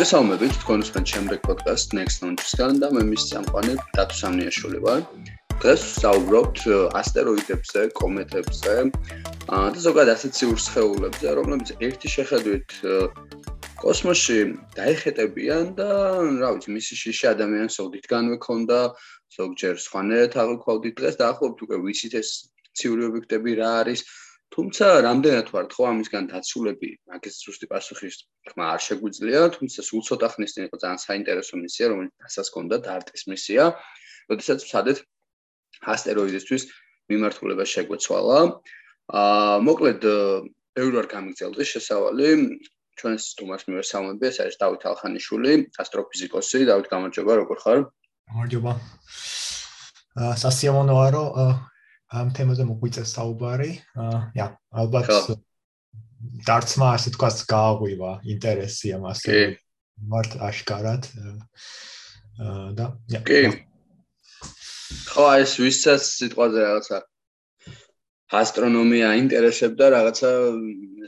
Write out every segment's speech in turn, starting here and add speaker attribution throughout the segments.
Speaker 1: მოგესალმებით თქვენ უსმენთ შემდეგ პოდკასტ Next Launch-სგან და მე მის წამყვანი დათო სამნიაშვილი ვარ. დღეს ვსაუბრობთ ასტეროიდებზე, კომეტებზე და ზოგადად ასეთ ციურ სხეულებზე, რომლებიც ერთი შეხედვით კოსმოსში დაიხეტებიან და რა ვიცი, მისი შიში ადამიანს ოდითგანვე ქონდა, ზოგჯერ სხვანაირად აღვქვავდით დღეს და ახლობთ უკვე ვიცით ეს ციური ობიექტები რა არის. თუმცა რამდენად ვართ ხო ამისგან დაცულები? მაგის ზუსტი პასუხის ხმა არ შეგვიძლია თუმცა სულ ცოტა ხნის წინ იყო ძალიან საინტერესო მისია რომელიც ასას ჰქონდა დარტის მისია. როდესაც ვსადეთ ასტეროიდისთვის მიმართულება შეგვეცვალა. აა მოკლედ ბევრი ვარ გამიგზავნე შესავალი. ჩვენს თუმას მიერ სამომები ეს არის დავით ალხანიშვილი ასტროფიზიკოსი. დავით გამარჯობა როგორ ხარ?
Speaker 2: გამარჯობა. აა სასიამოვნოა რომ ამ თემაზე მოგვიწევს საუბარი. აა, ალბათ დარცმა ასე თქვა გააღვივა ინტერესი ამასე. მართ აშკარად. აა და
Speaker 1: ja. კი. ხო, ეს ვისაც სიტყვაზე რაღაცა ასტრონომია ინტერესებდა რაღაცა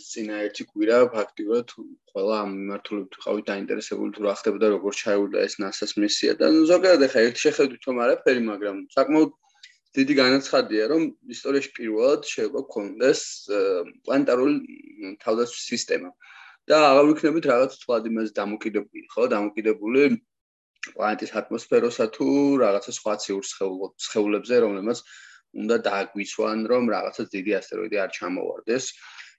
Speaker 1: წინა ერთი კვირა ფაქტიურად ყველა ამ მიმართულებით ვიყავით დაინტერესებული თუ რა ხდებოდა როგორ ჩაივიდა ეს NASA-ს მისია და ზოგადად ახლა ერთი შეხედვით თომ არაფერი მაგრამ საკმაოდ დიდი განაცხადია, რომ ისტორიაში პირველად შეიძლება გქონდეს პლანეტარული თავდაცვის სისტემა. და აღარ ვიქნებით რაღაც თვალ იმას დამოკიდებული, ხო, დამოკიდებული პლანეტის ატმოსფეროსა თუ რაღაცა სხვა ციურ სხეულებზე, რომლებსაც უნდა დააგვიცვან, რომ რაღაცა დიდი ასტეროიდი არ ჩამოვარდეს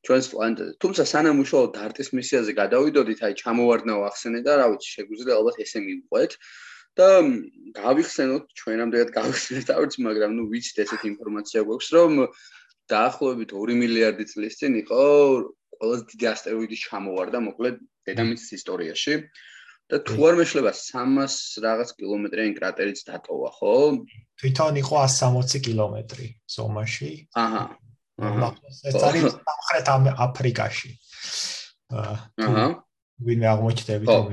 Speaker 1: ჩვენს პლანეტაზე. თუმცა სანამ უშუალოდ დარტის მისიაზე გადავიდოდით, აი ჩამოვარდნა ვახსენე და რა ვიცი, შეგვიძლია ალბათ ესე მივყვეთ. და გავიხსენოთ ჩვენ ამდენად გავიხსენეთ თავიც მაგრამ ნუ ვიცით ესეთ ინფორმაცია გვაქვს რომ დაახლოებით 2 მილიარდი წლის წინ იყო ყველაზე დიდი ასტეროიდი ჩამოვარდა მოკლედ დედამიწის ისტორიაში. და თუ არ მეშლება 300 რაღაც კილომეტრიანი კრატერიც დატოვა ხო?
Speaker 2: თვითონ იყო 160 კილომეტრი ზომაში.
Speaker 1: აჰა
Speaker 2: აჰა. ეს არის სამხრეთ აფრიკაში. აჰა. ვინმე აღმოჩნდებით რომ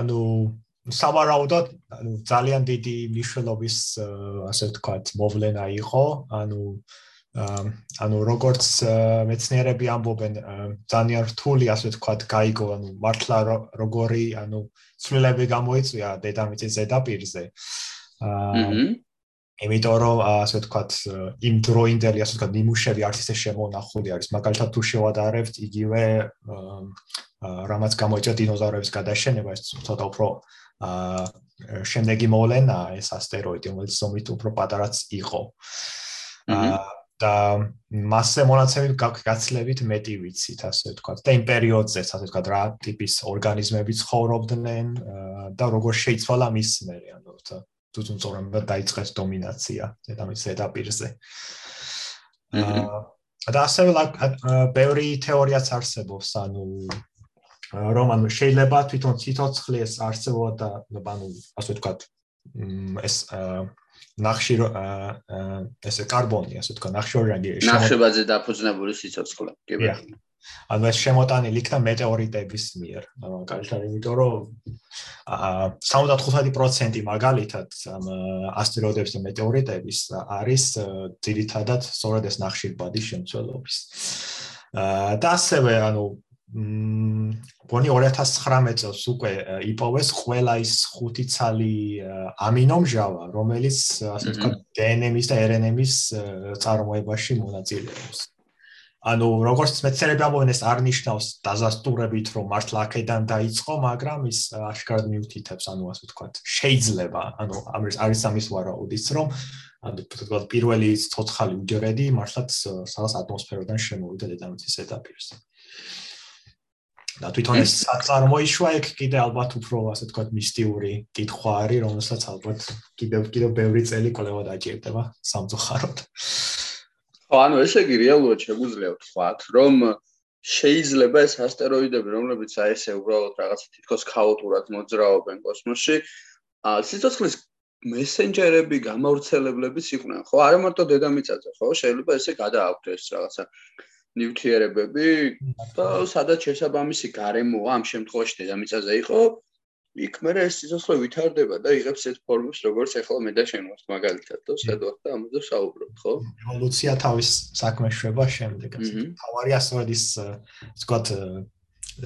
Speaker 2: ანუ სავარაუდოდ ანუ ძალიან დიდი მნიშვნელობის ასე ვთქვათ მოვლენა იყო. ანუ ანუ როგორც მეცნიერები ამბობენ ძალიან რთული ასე ვთქვათ გაიგო ანუ მართლა როგორი ანუ ცვლილები გამოიწვია დედამიწის ზედაპირზე. აა იმიტომ რომ ასე ვთქვათ იმ დროინდელი ასე ვთქვათ ნიმუშები არც ისე შემონახული არის. მაგალითად თუ შევადარებთ იგივე რამაც გამოიწვია დინოზავრების გადაშენება ეს ცოტა უფრო აა შემდეგი მოვლენა ეს ასტეროიდი რომელიც ზომით უფრო პატარაც იყო. აა და მასზე მონაცემით გაგაცლებით მეტი ვიცით ასე ვთქვათ. და იმ პერიოდზე ასე ვთქვათ რა ტიპის ორგანიზმები ცხოვრობდნენ და როგორ შეიცვალა მისმერი ანუ თუ თუ ზორამ დაიწყეს დომინაცია დედამიწის ზედაპირზე. აა და ასევე ბევრი თეორიაც არსებობს, ანუ რომ ანუ შეიძლება თვითონ ციტოცხლის არსებობა და ანუ ასე ვთქვათ ეს ნახში ესე კარბონი ასე ვთქვათ ნახშირადი
Speaker 1: ნახშირბაძე დაფუძნებული ციტოცხლე კი ბატონო
Speaker 2: ანუ ეს შემოტანილი იქნა მეტეორიტების მიერ. მაგალითად, იმიტომ რომ აა 75% მაგალითად ამ ასტეროიდების და მეტეორიტების არის ძირითადად სწორედ ეს ნახშირბადის შემცველობის. აა და ასევე ანუ გონი 2019 წელს უკვე იპოვეს ყველა ის ხუთი ცალი ამინომჟავა, რომელიც ასე ვთქვათ დნმ-ის და რნმ-ის წარმოებაში მონაწილეობს. ანუ როგორც მეცნიერები ამბობენ ეს არნიშნავს დაზასტურებით რომ მართლა აქედან დაიწყო, მაგრამ ის აშკარად მიუთითებს, ანუ ასე ვთქვათ, შეიძლება, ანუ ამის არის ამის ვარაუდიც, რომ ანუ თქო პირველი ცოცხალი უჯრედი მართლაც სადაც ატმოსფეროდან შემოვიდა დედამიწის ზედაპირზე. და თვითონ ეს წარმოიშვა ეგ კიდე ალბათ უფრო ასე ვთქვათ მისტიური კითხვა არის, რომელსაც ალბათ კიდევ კიდევ ბევრი წელი კვლევა დაჭირდება სამწუხაროდ.
Speaker 1: ხო, ანუ ესე იგი რეალურად შეგვიძლია ვთქვათ, რომ შეიძლება ეს ასტეროიდები, რომლებიც აი ესე უბრალოდ რაღაცა თითქოს ქაოტურად მოძრაობენ კოსმოსში, ა სიცოცხლის მესენჯერები, გამავრცელებლებიც იყვნენ, ხო? არა მარტო დედამიწაზე, ხო? შეიძლება ესე გადააქვთ რაღაცა ნიუტრიერებები და სადაც შესაბამისი გარემო ამ შემთხვევაში დედამიწაზე იყო, იქ მე ეს სიცოცხლე ვითარდება და იღებს ეს ფორმებს როგორც ახლა მე და შენ ვართ მაგალითად და შედოთ და ამაზე საუბრობთ ხო?
Speaker 2: ევოლუცია თავის საქმეს შვება შემდეგ ასე თავარი ასე ის სკოტ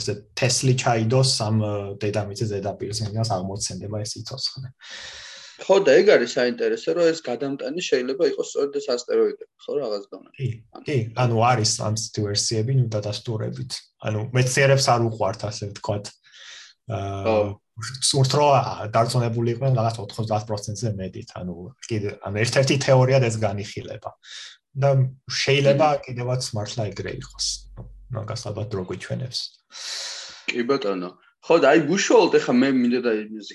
Speaker 2: ესე ტესლი ჩაიდოს ამ დედამიწის ზედაპირზე იმას აღმოცენდება ეს სიცოცხლე
Speaker 1: ხო და ეგ არის საინტერესო რომ ეს გადამტანი შეიძლება იყოს სწორედ ეს ასტეროიდები ხო რაღაც დონე
Speaker 2: კი კი ანუ არის ამ ვერსიები ნუ დადასტურებით ანუ მეცნიერებს არ უყვართ ასე ვთქვათ აა სულ თრო დარწმუნებული იყვნენ რაღაც 90%-ზე მეტით, ანუ კიდე ანუ ერთ-ერთი თეორია ეს განიხილება. და შეიძლება კიდევაც მართლა ეგრე იყოს. მაგას ალბათ რო გვიჩვენებს.
Speaker 1: კი ბატონო. ხო და აი გუშუალოდ ეხა მე მინდა და იმაზე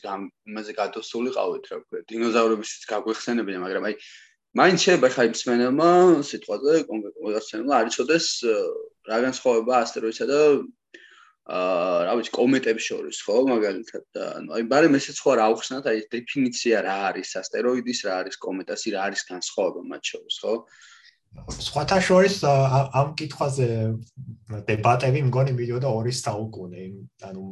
Speaker 1: იმაზე გადასულიყავით რა ვქო. დინოზავრებიც გაგვეხსენებინა, მაგრამ აი მაინც შეიძლება ხა იმ სმენელმა სიტყვაზე კონკრეტულად ასწავლო, არ იცოდეს რა განსხვავება ასტეროიდსა და აა რა ვიცი კომეტებს შორის ხო მაგალითად და ანუ აი ბარემ ესეც ხო არ აუხსნათ აი დეფინიცია რა არის ასტეროიდის რა არის კომეტასი რა არის განსხვავება მათ შორის ხო
Speaker 2: სხვათა შორის ამ კითხვაზე დებატები მგონი მიდიოდა 2 საუკუნე ანუ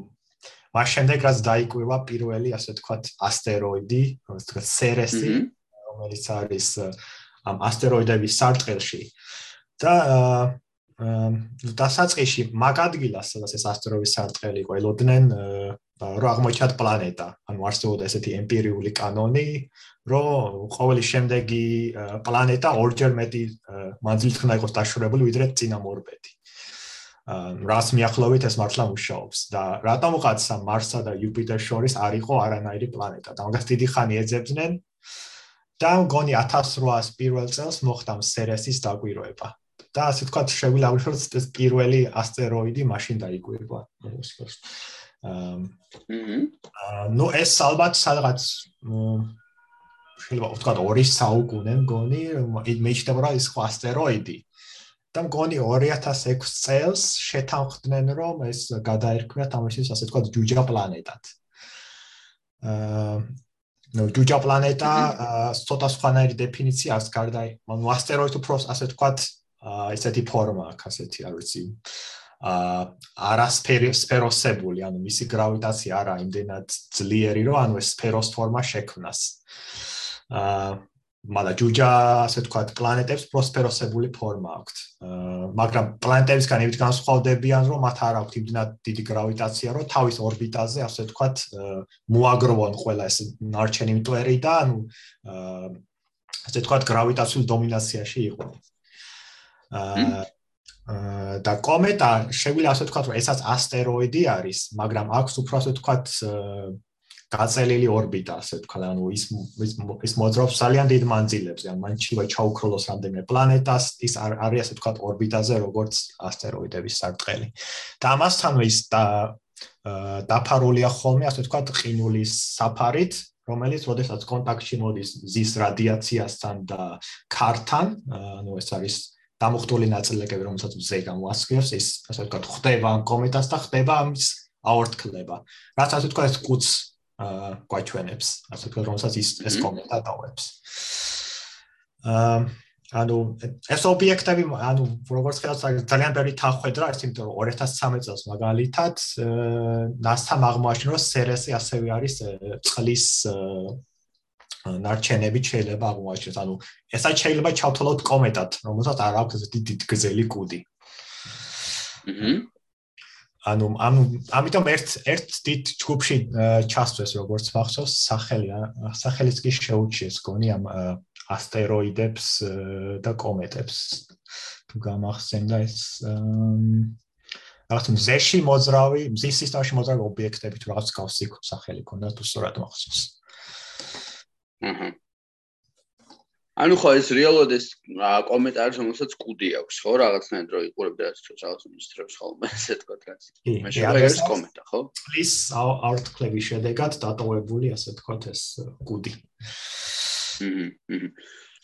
Speaker 2: მას შემდეგ რაც დაიკვირვა პირველი ასე ვთქვათ ასტეროიდი ასე ვთქვათ სერესი რომელიც არის ამ ასტეროიდების სარტყელში. და დასაწყისში მაგ ადგილას სადაც ეს ასტეროიდის სარტყელი ყოლოდნენ რომ აღმოჩნდა პლანეტა. ანუ არსებობდა ესეთი ემპირიული კანონი რომ ყოველი შემდეგი პლანეტა ორჯერ მეტი მანძილით უნდა იყოს დაშორებული ვიდრე წინამორბედი რას მიახლოვით ეს მართლა მუშაობს და რატომღაცა მარსსა და იუპიტერს შორის არ იყო არანაირი პლანეტა და მაგას დიდი ხანი ეძებდნენ და მგონი 1800 პირველ წელს მოხდა სერესის დაკვირვება და ასე თქვა შეგვიძლია აღვნიშნოთ ეს პირველი ასტეროიდი მაშინ დაიკვირვა მოსკოვს. აა ნუ ეს ალბათ სადღაც შეიძლება ვთქვა ორი საუკუნე მგონი მეჩნდება რა ის ასტეროიდი. და მგონი 2006 წელს შეთანხმდნენ რომ ეს გადაერქმნათ ამაშის ასე თქვა ჯუჯა პლანეტად. აა ნუ ჯუჯა პლანეტა ცოტა სხვანაირი დეფინიცია აქვს გარდა ანუ ასტეროიდი უფრო ასე თქვა ესეთი ფორმა აქვს ასეთი არ ვიცი. აა არასფერი სფეროსებული ანუ მისი გრავიტაცია არა იმდენად ძლიერი რომ ანუ ეს სფეროს ფორმა შექმნას. აა მაგრამ ჯუჯა ასე თქვათ პლანეტებს პროსპეროსებული ფორმა აქვთ. მაგრამ პლანეტებისგან იმით განსხვავდებიან რომ მათ არ აქვთ იმდენად დიდი გრავიტაცია რომ თავის ორბიტაზე ასე თქვათ მოაგროვონ ყველა ეს ნარჩენი მტვერი და ანუ ასე თქვათ გრავიტაციულ დომინაციაში იყვნენ. აა და კომეტა შეგვიძლია ასე ვთქვათ, რომ ესაც ასტეროიდი არის, მაგრამ აქვს უფრო ასე ვთქვათ გაწელილი ორბიტა, ასე ვთქვათ, ანუ ის ის მოძრაობს ძალიან დიდ მანძილებზე, ან მან შეიძლება ჩაუქროლოს რამდენიმე პლანეტას, ის არის ასე ვთქვათ ორბიტაზე, როგორც ასტეროიდების სარტყელი. და ამასთანავე ის და დაფარულია ხოლმე ასე ვთქვათ ყინულის საფარით, რომელიც როდესაც კონტაქტში მოდის ზის რადიაციასთან და ქართან, ანუ ეს არის დამოხტული ნაწილებები, რომელსაც მზე გამოასწრებს, ის ასე ვთქვათ, ხდება ამ კომეტას და ხდება ამის აორთქლება. რაც ასე ვთქვათ, ეს კუც აა გვაჩვენებს, ასე ვთქვათ, რომელსაც ის ეს კომეტა დავებს. აა ანუ ეს ობიექტები, ანუ როგორც ხელს ძალიან ბევრი თანხმედრა არის, იმიტომ რომ 2013 წელს მაგალითად NASA-მ აღმოაჩინა, რომ CERES-ი ასევე არის წყლის ნარჩენები შეიძლება აღმოაჩინოს. ანუ ესაც შეიძლება ჩავთვალოთ კომეტად, რომელსაც არ აქვს დიდი გზელი კუდი.
Speaker 1: აჰა.
Speaker 2: ანუ ამ ამიტომ ერთ ერთ დიდ ჯგუფში ჩასწვეს როგორც მახსოვს სახელი სახელიც კი შეუჩიეს გონი ამ ასტეროიდებს და კომეტებს. თუ გამახსენდა ეს რაღაც მზეში მოძრავი, მზის სისტემაში მოძრავი ობიექტები თუ რაღაც გავსი სახელი ქონდა თუ სწორად მახსოვს.
Speaker 1: აჰა. ანუ ხო ეს რეალოდ ეს კომენტარი რომელსაც კუდი აქვს ხო რაღაცნაირად რო იყურებდა რაც რაღაც მისტრებს ხოლმე ესე თქვა რაც
Speaker 2: მე შეიძლება ეს კომენტა ხო? პლის არტ კლევი შედეგად დატოვებული ასე თქვა ეს კუდი.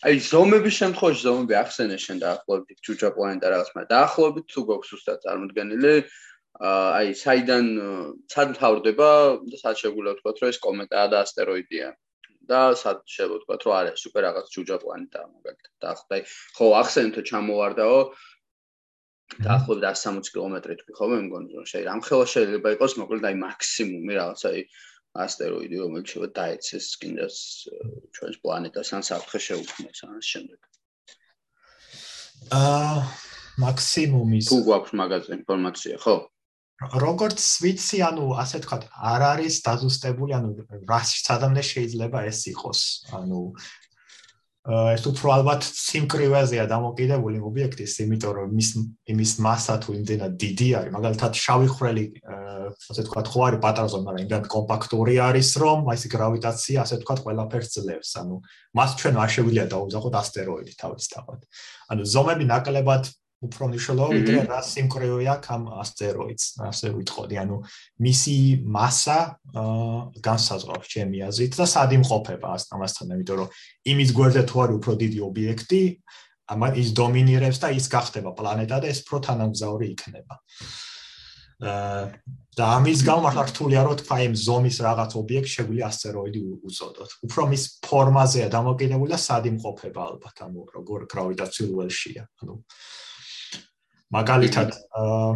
Speaker 1: აი ზომების შემთხვევაში ზომები ახსენე შენ დაახლოებით ჯუჯა პლანეტა რაღაც მაგრამ დაახლოებით თუ გვაქვს უბრალოდ წარმოდგენილი აი საიდან სად თავდება და სად შეგვიძლია ვთქვა რომ ეს კომენტაა და ასტეროიდია და სად შევთქვა რომ არის სუპერ რაღაც ჯუჯა პლანეტა მაგალითად და ხო აი ხო ახსენეთ ჩამოვარდაო დაახლოებით 160 კილომეტრი თქვი ხოლმე მგონი რომ შეიძლება ამ ხელა შეიძლება იყოს მოკლედ აი მაქსიმუმი რაღაც აი ასტეროიდი, რომელიც შეიძლება დაეცეს კიდეს ჩვენს პლანეტას ან საფრთხე შეუქმნას ამას შემდეგ.
Speaker 2: აა მაქსიმუმის
Speaker 1: თუ გვაქვს მაგაზე ინფორმაცია, ხო?
Speaker 2: როგორც ვიცი, ანუ ასე თქვა, არ არის დაზუსტებული, ანუ რა სადამდე შეიძლება ეს იყოს. ანუ ეს უფრო ალბათ სიმკრივეზეა დამოკიდებული ობიექტის, იმიტომ რომ მის იმის მასა თუ იმდენად დიდი არის, მაგალითად შავი ხრელი, ასე თქვა, ხო არის პატარა ზომა, მაგრამ იმდენად კომპაქტური არის, რომ აი ეს გრავიტაცია, ასე თქვა, ყველაფერს ძლევს. ანუ მას ჩვენ არ შეგვიძლია დაუძახოთ ასტეროიდი თავისთავად. ანუ ზომები ნაკლებად უფრო მნიშვნელოვანი ვიდრე რა სიმკრივეა ამ ასტეროიდს, ასე ვიტყოდი, ანუ მისი მასა განსაზღვრავს ჩემი აზრით და სად იმყოფება ამასთან, იმიტომ რომ იმის გვერდზე თუ არის უფრო დიდი ობიექტი, ამა ის დომინირებს და ის გახდება პლანეტა და ეს უფრო თანამგზავრი იქნება. აა და ამის გამო მართლა რთულია რომ თქვა იმ ზომის რაღაც ობიექტ შეგვიძლია ასტეროიდი უწოდოთ. უფრო მის ფორმაზეა დამოკიდებული და სად იმყოფება ალბათ, ანუ როგორ გრავიტაციულ ველშია. ანუ მაგალითად აა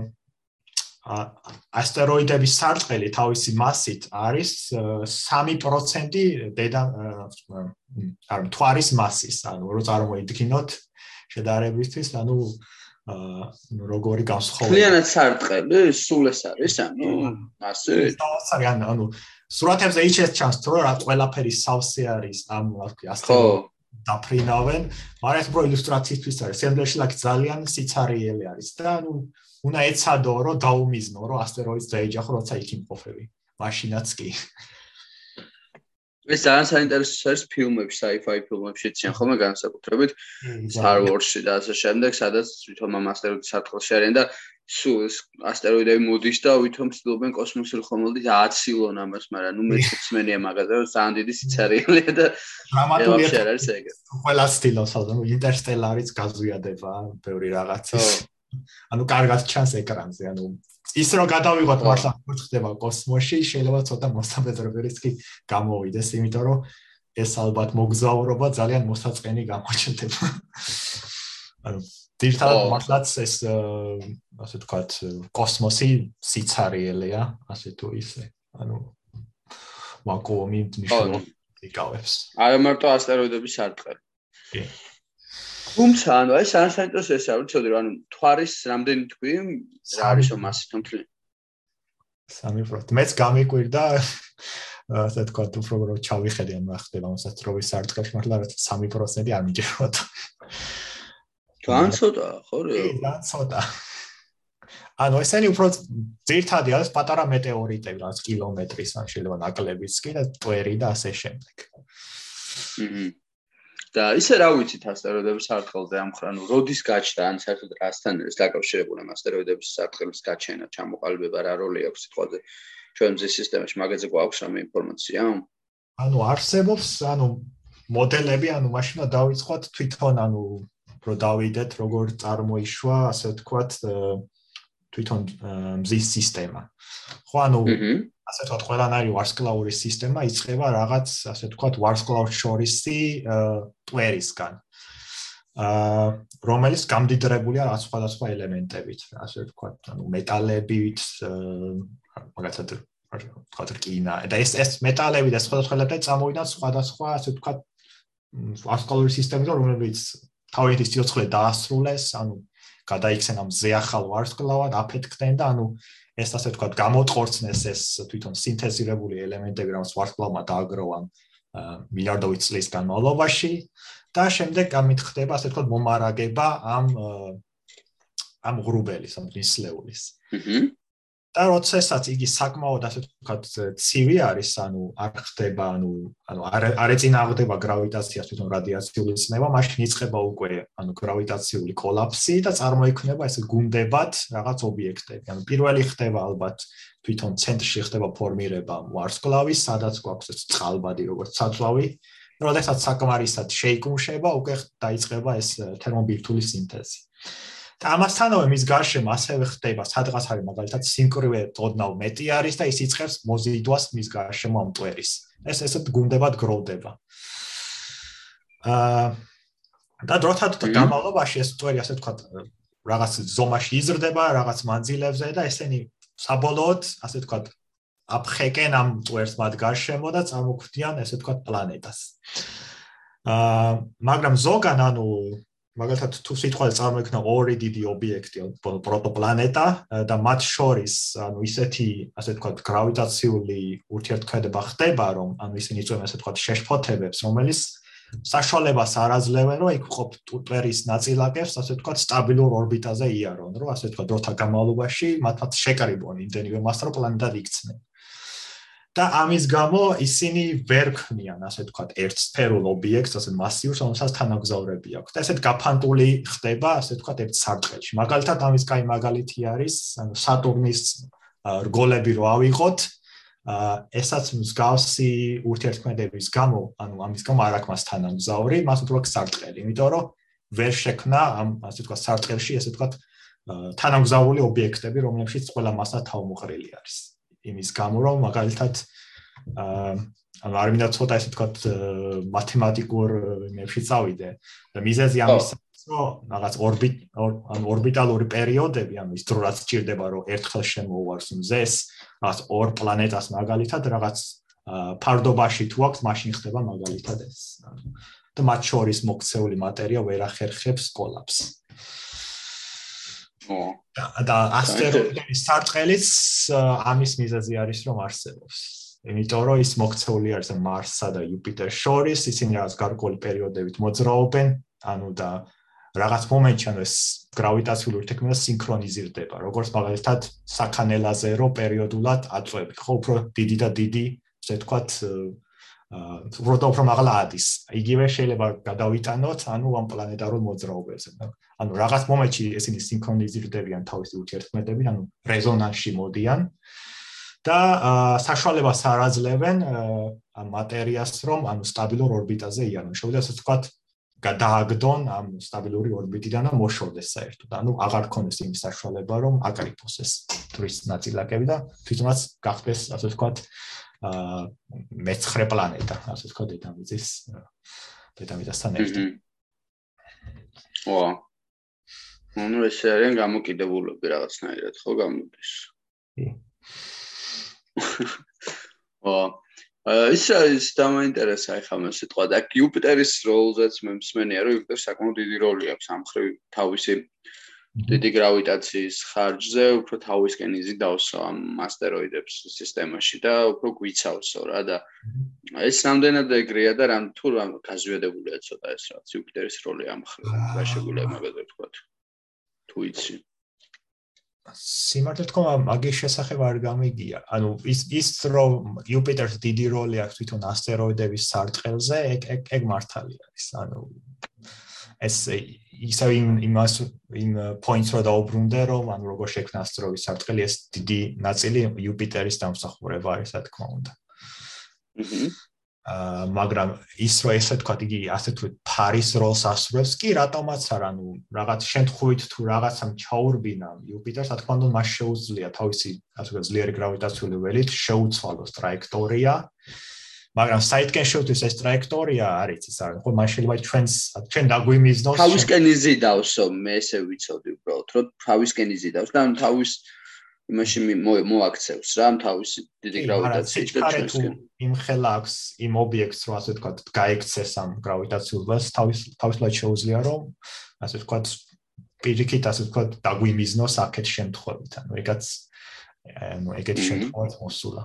Speaker 2: ასტეროიდების სარტყელი თავისი მასით არის 3% დედა არ მთვარის მასის, ანუ რო წარმოიდგინოთ შედარებისთვის, ანუ აა როგორი განსხვავება.
Speaker 1: კლიანად სარტყელი სულ ეს არის, ანუ ასე.
Speaker 2: ეს არის ანუ სურათებზე იჩეს ჩანს, რომ რა ყველაფერი სავსე არის ამ ასტეროიდ დაფრინავენ, მაგრამ ეს უფრო ილუსტრაციისთვის არის. სენდერში ლაკი ძალიან სიცარიელი არის და ანუ უნდა ეცადო რომ დაუმიზნო რომ ასტეროიდს დაეჯახო როცა იქ იმყოფები. მაშინაც კი.
Speaker 1: ეს ძალიან საინტერესო არის ფილმებში, sci-fi ფილმებში ციან ხოლმე განსაკუთრებით Star Wars-ში და ასე შემდეგ, სადაც თვითონ ამ ასტეროიდის საფრთხეში არიან და სულ ეს ასტეროიდები მოდის და ვითომ ცდილობენ კოსმოსურ ხომალდით ააცილონ ამას, მაგრამ ნუ მე შეცმენია მაგაზე, რომ ძალიან დიდი სიცარიელია და
Speaker 2: დრამატულია არის ეგ. ყველა სტილოს, ანუ ინტერსტელარიც გაზვიადება ბევრი რაღაცის. ანუ კარგად ჩანს ეკრანზე, ანუ ის რომ გადავიღოთ მართლა ხდება კოსმოსში, შეიძლება ცოტა მოსამეძრებელი რისკი გამოვიდეს, იმიტომ რომ ეს ალბათ მოგზაურობა ძალიან მოსაწყენი გამოჩნდება. ანუ დირთალ მართლაც ეს ასე ვთქვათ კოსმოსი სიცარიელია ასე თუ ისე. ანუ ვაკუუმი მნიშვნელოვნად იკავებს.
Speaker 1: არა მარტო ასტეროიდების სარტყელი კი. თუმცა ანუ ეს საინტერესო ეს არ ვიცოდი რომ ანუ თვარის რამდენი თქვი? რა არის მასი თუმცა.
Speaker 2: სამი პროტ მეც გამიკვირდა ასე თქვა თუ უფრო რომ ჩავიხედე ამ ხდება მასაც როვის სარტყელში მართლა 3% არ მიჯეროთ
Speaker 1: ძალიან ცოტა, ხო რა?
Speaker 2: ძალიან ცოტა. ანუ ესენი უფრო ძირთადი არის პატარა მეტეორიტები, რაც კილომეტრის ან შეიძლება ნაკლებიც კი და ტვერი და ასე შემდეგ.
Speaker 1: ჰმმ. და ისე რა ვიცით ასტეროიდების სარტყელზე ამ ხრანუ, როდის გაჩნდა ან საერთოდ რასთან არის დაკავშირებული ამ ასტეროიდების სარტყელის გაჩენა, ჩამოყალიბება რა როლი აქვს სიტყვაზე ჩვენ მზის სისტემაში, მაგაზე გვაქვს რამე ინფორმაცია?
Speaker 2: ანუ არსებობს, ანუ მოდელები, ანუ მაშინა დავიწყოთ თვითონ, ანუ რო დავიდეთ როგორ წარმოიშვა ასე ვთქვათ თვითონ მზის სისტემა. ხო ანუ ასე ვთქვათ ყველანაირი ვარსკვლავური სისტემა იწყება რაღაც ასე ვთქვათ ვარსკვლავ შორისი ტვერისგან. აა რომელიც გამდიდრებულია რაღაც სხვადასხვა ელემენტებით, ასე ვთქვათ, ანუ მეტალებით, მაგალითად ვთქვათ რკინა და ეს ეს მეტალები და სხვადასხვა ელემენტები წამოვიდნენ სხვადასხვა ასე ვთქვათ ვარსკვლავური სისტემიდან რომელიც თავის სიცოცხლე დაასრულეს, ანუ გადაიქცენა მზე ახალ ვარსკვლავად, აფეთქდნენ და ანუ ეს ასე ვთქვათ, გამოტყორცნეს ეს თვითონ სინთეზირებული ელემენტები, რომელიც ვარსკვლავმა დააგროვა მილიარდობით წლის განმავლობაში და შემდეგ ამით ხდება ასე ვთქვათ მომარაგება ამ ამ ღრუბელის, ამ ნისლეულის. და როდესაც იგი საკმაოდ ასე ვთქვათ ცივი არის, ანუ არ ხდება, ანუ ანუ არ არ ეწინააღმდება გრავიტაციას თვითონ რადიაციული ცნება, მაშინ იწყება უკვე ანუ გრავიტაციული კოლაფსი და წარმოიქმნება ეს გუნდებად რაღაც ობიექტები. ანუ პირველი ხდება ალბათ თვითონ ცენტრში ხდება ფორმირება ვარსკვლავის, სადაც გვაქვს ეს წყალბადი როგორც საწვავი. როდესაც საკმარისად შეიკუმშება, უკვე დაიწყება ეს თერმობირთული სინთეზი. და ამასთანავე მის გარშემო ასევე ხდება სადღაც არის მაგალითად სინკრივე თოდნავ მეტი არის და ის იწყებს მოზიდვას მის გარშემო ამ ტვერის. ეს ესეთ გუნდებად გროვდება. აა და დროთა განმავლობაში ეს ტვერი ასე თქვა რაღაც ზომაში იზრდება რაღაც მანძილებზე და ესენი საბოლოოდ ასე თქვა აფხეკენ ამ წვერს მათ გარშემო და წარმოქმნიან ესე ვთქვათ პლანეტას. აა მაგრამ ზოგან ანუ მაგალითად თუ სიტყვა წარმოიქმნა ორი დიდი ობიექტი პროტოპლანეტა და მათ შორის ანუ ისეთი ასე ვთქვათ გრავიტაციული ურთიერთქმედება ხდება რომ ანუ ისინი იწვევენ ასე ვთქვათ შეშფოთებებს რომელიც საშუალებას არ აძლევენ რომ იქ ყოფ ტუტერის ნაწილაკებს ასე ვთქვათ სტაბილურ ორბიტაზე იარონ რომ ასე ვთქვათ დროთა განმავლობაში მათაც შეკრიბონ იმდენივე მასა რომ პლანეტად იქცნენ და ამის გამო ისინი ვერ ქმნიან ასე ვთქვათ ერთ სფერულ ობიექტს ასე მასიურს რომელსაც თანაგზავრები აქვს და ესეთ გაფანტული ხდება ასე ვთქვათ ერთ სარტყელში მაგალითად ამის კაი მაგალითი არის ანუ სატურნის რგოლები რო ავიღოთ ესაც მსგავსი ურთიერთქმედების გამო, ანუ ამის გამო არ აქვს მას თანამგზავრი, მას უფრო სარტყელი, იმიტომ რომ ვერ შექმნა ამ ასე თქვა სარტყელში ესე თქვა თანამგზავრული ობიექტები, რომლებშიც ყველა მასა თავმოყრილი არის. იმის გამო რომ მაგალითად აა ანუ არ მინდა ცოტა ესე თქვა მათემატიკურ ნებში წავიდე და მიზეზი ამის რომ რაღაც ორბიტ ან ორბიტალური პერიოდები, ანუ ის დრო რაც ჭირდება რომ ერთხელ შემოუვარს მზეს, რაღაც ორ პლანეტას მაგალითად რაღაც ფარდობაში თუ აქვს, მაშინ ხდება მაგალითად ეს. და მათ შორის მოქცეული მატერია ვერ ახერხებს კოლაფს. და ასტეროიდის სარტყელიც ამის მიზეზი არის რომ არსებობს. იმიტომ რომ ის მოქცეული არის მარსსა და იუპიტერს შორის, ისინი რაღაც გარკვეული პერიოდებით მოძრაობენ, ანუ და რაღაც მომენტში ანუ ეს გრავიტაციული ურთიერთქმედება სინქრონიზირდება, როგორც მაგალითად საქანელაზე რო პერიოდულად აწვევი, ხო, უფრო დიდი და დიდი, ასე ვთქვათ, აა უფრო მაღლა ადის. იგივე შეიძლება გადავიტანოთ, ანუ ამ პლანეტარულ მოძრაობებზე. ანუ რაღაც მომენტში ესენი სინქრონიზირდებიან თავისი ურთიერთქმედები, ანუ რეზონანსში მოდიან და საშუალებას არ აძლევენ ამ მატერიას, რომ ანუ სტაბილურ ორბიტაზე იარონ. შეუძლია ასე ვთქვათ, გადააგდონ ამ სტაბილური ორბიტიდან და მოშორდეს საერთოდ. ანუ აღარ ქონდეს იმის საშუალება, რომ აკრიფოს ეს ტვრის ნაწილაკები და თვითონაც გახდეს, ასე ვთქვათ, აა მეცხრე პლანეტა, ასე ვთქვათ, დედამიწის დედამიწასთან ერთად.
Speaker 1: ვა. ანუ ეს არის გამოკიდებულები რაღაცნაირად, ხო გამოდის? ვა. ის ის დამაინტერესა ახლა მე სიტყვა და იუპიტერის როლზეც მე მსმენია რომ იუპიტერს საკმაოდ დიდი როლი აქვს ამ ხრივ თავისი დიდი გრავიტაციის ხარჯზე უფრო თავისკენ იზიდავს ამ ასტეროიდებს სისტემაში და უფრო გვიცავსო რა და ეს რამდენად ეგრეა და რამ თუ რამ გაზვიადებულია ცოტა ეს რაც იუპიტერის როლი ამ ხრივ რა შეგვიძლია მაგაზე თქვა თუ იცი
Speaker 2: სიმართლე თქვა მაგის შესახებ არ გამიგია. ანუ ის ის რომ იუპიტერს დიდი როლი აქვს თვითონ ასტეროიდების სარტყელზე, ეგ ეგ მართალი არის. ანუ ეს ისე იმ იმას იმ პოინტს რო დაუბრუნდე რომ ანუ როგორ შექმნა ასტეროიდის სარტყელი ეს დიდი ნაწილი იუპიტერის დამსახურება არის, რა თქმა უნდა. აჰა მაგრამ ის რო ესე თქვა იგი ასე თუ ფარის როლს ასრულებს კი რატომაც არა ნუ რაღაც შემთხვევით თუ რაღაცამ ჩაურბინა იუპიტერს რა თქმა უნდა მას შეუძლია თავისი ასე ვთქვათ ძლიერი გრავიტაციული ველით შეუცვალოს ტრაექტორია მაგრამ საითკენ შევთვის ეს ტრაექტორია არის ის არის. ხო მას შეიძლება ჩვენს ჩვენ დაგვიმიზნოს
Speaker 1: თავისკენ იზიდავსო მე ესე ვიცოდი უბრალოდ რომ თავისკენ იზიდავს და თავის იმაში მოაქცევს რა თავისი დიდი გრავიტაციით და ჩვენსკენ
Speaker 2: იმ ხელა აქვს იმ ობიექტს რო ასე ვთქვათ გაიქცეს ამ გრავიტაციულ ველს თავის თავისლად შეუძლია რომ ასე ვთქვათ პირიქით ასე ვთქვათ დაგვიმიზნოს აქეთ შემთხვევით. ანუ ეგაც ანუ ეგეთ შემთხვევით მოსულა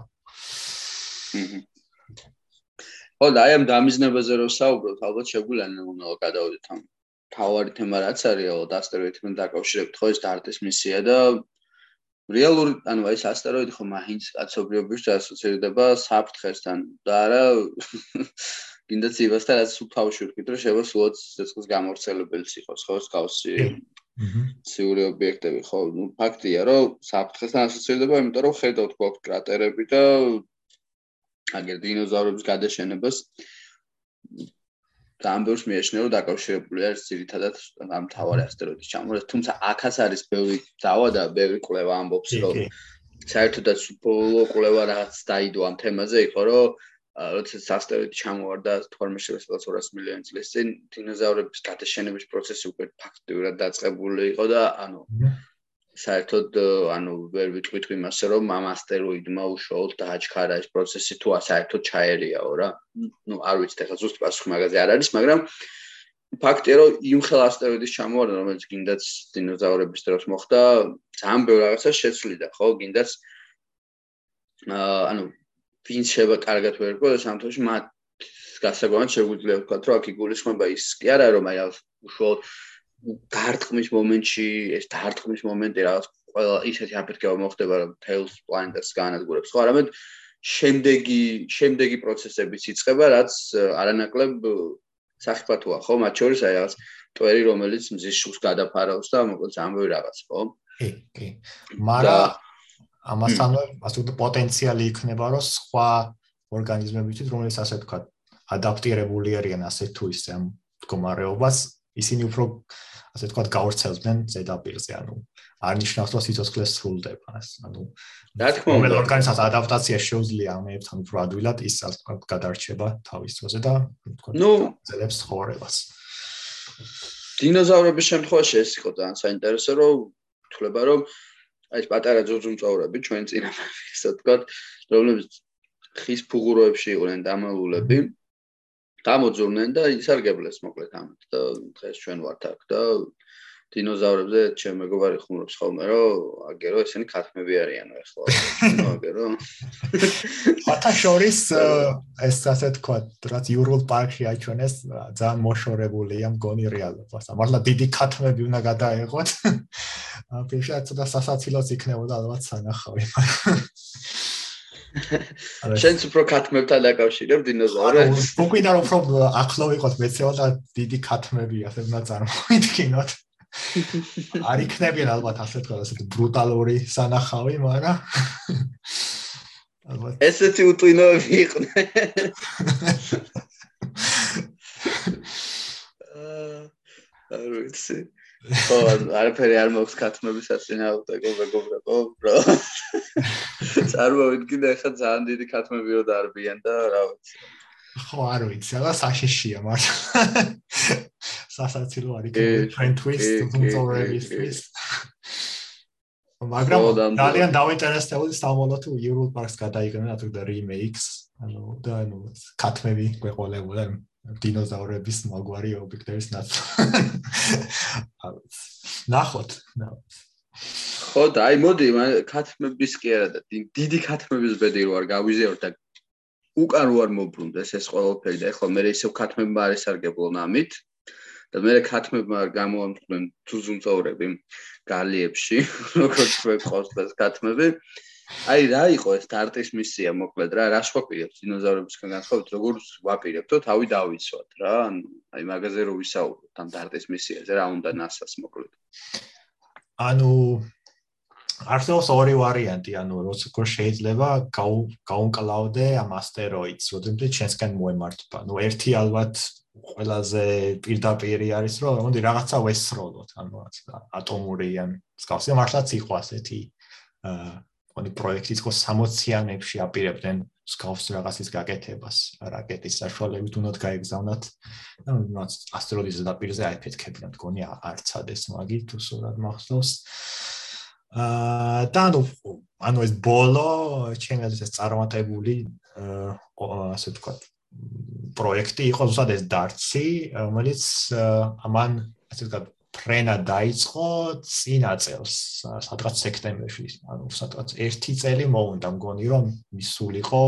Speaker 1: ხო და აი ამ დამიზნებაზე რო საუბრობთ ალბათ შეგვიძლია უნდა გადავიდეთ ამ თავარი თემა რაც არის ალბათ ასტეროიდთან დაკავშირებით ხო ეს დარტის მისია და რეალური ანუ ეს ასტეროიდი ხო მაინც კაცობრიობის ასოცირდება საფრთხესთან და არა კიდე ცივასთან რაც უფავში ვკითხე რომ შეიძლება სულაც ცეცხლის გამორცელებელიც იყოს ხო სკაუსი სიური ობიექტები ხო ნუ ფაქტია რომ საფრთხესთან ასოცირდება იმიტომ რომ ხედავთ გვაქვს კრატერები და აგერ დინოზავრების გადაშენებას. და ამ ბევრს მიეშნე რომ დაკავშირებული არის ძირითადად ამ თავარი ასტეროიდის ჩამორეს თუმცა აქაც არის ბევრი დავა და ბევრი კვლევა ამბობს რომ საერთოდაც ბოლო კვლევა რაღაც დაიდო ამ თემაზე იყო რომ როდესაც ასტეროიდი ჩამოვარდა 12200 მილიონი წლის წინ დინოზავრების გადაშენების პროცესი უკვე ფაქტიურად დაწყებული იყო და ანუ საერთოდ ანუ ვერ ვიტყვით იმასე რომ ამ ასტეროიდმა უშუალოდ დააჩქარა ეს პროცესი თუ საერთოდ ჩაერიაო რა. ну არ ვიცი ახლა ზუსტ პასუხი მაგაზე არ არის, მაგრამ ფაქტია რომ იმ ხელ ასტეროიდის ჩამოვარდა რომელიც გინდაც დინოზავრების დროს მოხდა, ძალიან ბევრ რაღაცას შეცვლიდა, ხო? გინდაც ანუ ვინც შევა კარგად ვერ გქონდა სამთოში მათ გასაგონად შეგვიძლია ვთქვათ რომ აქ იგულისხმება ის კი არა რომ აი უშუალოდ დარტყმის მომენტში ეს დარტყმის მომენტი რაღაც ყველა ისეთი აფეთქება მოხდება რომ tails blinders განადგურებს ხო არამედ შემდეგი შემდეგი პროცესებიც იწყება რაც არანაკლებ საფათოა ხო? მათ შორის აი რაღაც ტვერი რომელიც მზის შუს გადაფარავს და მოკლედ ამბობი რაღაც ხო?
Speaker 2: კი კი. მაგრამ ამასთანავე ასე ვთქვათ პოტენციალი იქნება რომ სხვა ორგანიზმებიც რომელიც ასე ვთქვათ ადაპტირებული არიან ასე თუ ისე ამ მდგომარეობას ისინი უფრო ასე ვთქვათ გავრცელდნენ ზედაპირზე ანუ არ ნიშნავს რომ სიცოცხლე სრულდება ანუ
Speaker 1: რა თქმა უნდა.
Speaker 2: ორგანიზმის ადაპტაცია შეუძლია ამებთან უფრო ადვილად ის ასე ვთქვათ გადარჩება თავის დროზე და ვთქვათ ძლებს ცხოვრებას.
Speaker 1: დინოზავრების შემთხვევაში ეს იყო ძალიან საინტერესო რომ ვთქვა რომ აი ეს პატარა ძუძუმწოვრები ჩვენ წინამარხი ასე ვთქვათ რომლებიც ხის ფუღუროებში იყვნენ დამალულები გამოძურნენ და ისარგებლეს მოკლედ ამით და დღეს ჩვენ ვართ აქ და დინოზავრებზე ჩემ მეგობარი ხუმრობს ხოლმე რომ აგერო ესენი ქათმები არიანო ახლა აგერო
Speaker 2: ხათა შორის ეს ასე თქვა რაც იურულ პარკში აჩვენეს ძალიან მოშორებულია მგონი რეალობას მართლა დიდი ქათმები უნდა გადაეღოთ. აფიში ცოტა სასაცილოც იქნებოდა ალბათ სანახავი
Speaker 1: შენც უფრო ქათმებთან დაკავშირებ დინოზავრებს
Speaker 2: უკვე და უფრო ახლო ვიყოთ მეცევა და დიდი ქათმები ასე უნდა წარმოვიდგინოთ არ იქნებიან ალბათ ასე თქვა ასეთი ბრუტალური სანახავი, მაგრამ
Speaker 1: ალბათ ესეთი უტვინოები იყვნენ. აა არ ვიცი. ხო, არაფერი არ მოქვს ქათმების საწინააღმდეგო მეგობრებო, უბრალოდ წარმოვიდგინე ახლა ძალიან დიდი ქათმები რო დარბიან და რა ვიცი.
Speaker 2: ხო, არ ვიცი, რა საშიშია მართლა. სასაცილო არის ჩვენ თვის, თუმწოვრებისთვის. მაგრამ ძალიან დავინტერესებული სამოლო თუ Euro Parks გადაიგონათ და remake-ს, ანუ და ანუ ქათმები გვეყოლებოდა. დინოზავრების მაგვარი ობიექტების ნაცვლად. ნახოთ, ნახოთ.
Speaker 1: ხო და აი მოდი კათმების კი არა და დიდი კათმების ბედი რო არ გავიზეორ და უკან რო არ მოbrunდეს ეს ყველაფერი და ეხლა მე ისევ ქათმებმა არის სარგებლო ამით და მე ქათმებმა გამოამწყვენ თუზუმწოვრები გალიებში როგორც მე ყავს და ქათმები აი რა იყო ეს დარტის მისია მოკლედ რა? რა შეგვაპირებს დინოზავრებისგან? განსხვავებით როგორც ვაპირებთო თავი დავიცვათ რა. აი მაგაზე რო ვისაუბროთ ამ დარტის მისიაზე რა უნდა NASA-ს მოკლედ?
Speaker 2: ანუ არსებობს ორი ვარიანტი, ანუ როგორ შეიძლება გაუნკლაუდე ამ ასტეროიდს, როდესაც ჩვენსკენ მოემართება. ნუ ერთი ალბათ ყველაზე პირდაპირი არის, რომ მოდი რაღაცა ვესროლოთ, ანუ ატომური ან სკავსი მართლაც იყო ასეთი აა ორი პროექტი იყო 60-იანებში აპირებდნენ სკავს რაღაცის გაკეთებას, რაკეტის საშუალებით უნდათ გაეგზავნათ. ანუ ასტეროიდის ზედაპირზე აიფეთქებინათ, მგონი არცადეს მაგი თუ სწორად მახსოვს. აა და ანუ ანუ ეს ბოლო ჩემს ეს წარმატებული აა ასე ვთქვათ პროექტი იყო ზუსტად ეს დარტსი რომელიც ამან ასე ვთქვათ ფრენა დაიწყო წინა წელს სადღაც სექტემბერში ანუ სადღაც ერთი წელი მოუნდა მგონი რომ მისულიყო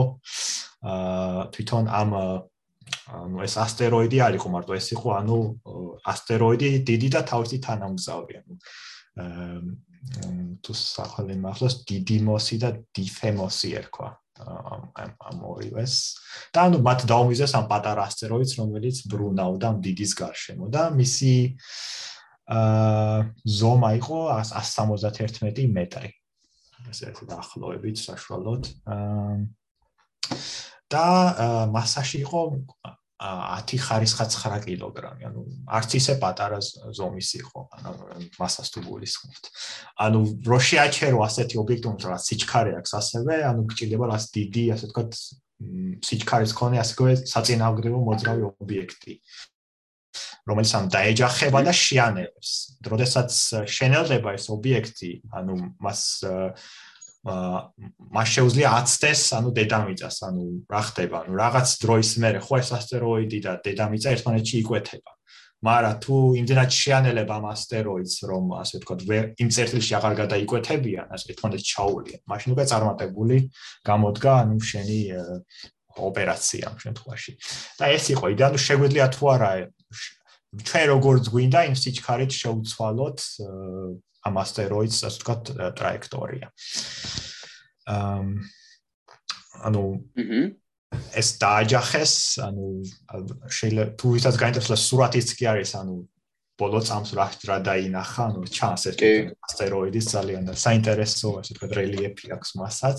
Speaker 2: აა თვითონ ამ ანუ ეს ასტეროიდი არ იყო მარტო ეს იყო ანუ ასტეროიდი დიდი და თავისი თანამგზავრი ანუ თუ სახელი მართლაც დიდიმოსი და დიფემოსი ერქვა ამ ამ ორივეს. და ანუ მათ დაუმიზეს ამ პატარა ასტეროიდს რომელიც ბრუნავდა დიდის გარშემო და მისი აა ზომა იყო 171 მეტრი ესე დაახლოებით საშუალოდ აა და მასაში იყო 10 ხარისხა 9 კილოგრამი, ანუ არც ისე პატარა ზომის იყო, ანუ მასას თუ გულისხმობთ. ანუ რო შეაჩერო ასეთი ობიექტი, რომ სიჩქარე აქვს ასევე, ანუ გჭირდება რას დიდი, ასე ვთქვათ, სიჩქარის კონე ასე ვთქვათ, საწინააღმდეგო მოძრავი ობიექტი. რომელიც ამ დაეჯახება და შეანელებს. როდესაც შენელდება ეს ობიექტი, ანუ მას მას შეუძლია აცდეს, ანუ დედამიწას, ანუ რა ხდება, ანუ რაღაც დროის მერე ხო ეს ასტეროიდი და დედამიწა ერთმანეთში იკვეთება. მაგრამ თუ იმდენად შეანელებ ამ ასტეროიდს, რომ ასე ვთქვათ, იმ წერტილში აღარ გადაიკვეთებიან, ასე ერთმანეთს ჩაუვლიან. მაშინ უკვე წარმატებული გამოდგა ანუ შენი ოპერაცია ამ შემთხვევაში. და ეს იყო იდეა, ანუ შეგვიძლია თუ არა ჩვენ როგორც გვინდა იმ სიჩქარით შევცვალოთ ამ ასტეროიდს, ასე ვთქვათ, ტრაექტორია. ანუ ეს დააჯახეს, ანუ შეიძლება თუ ვისაც გაინტერესებს სურათიც კი არის, ანუ ბოლო წამს რა რა დაინახა, ანუ ჩანს ეს ასტეროიდის ძალიან საინტერესო, ასე ვთქვათ, რელიეფი აქვს მასაც.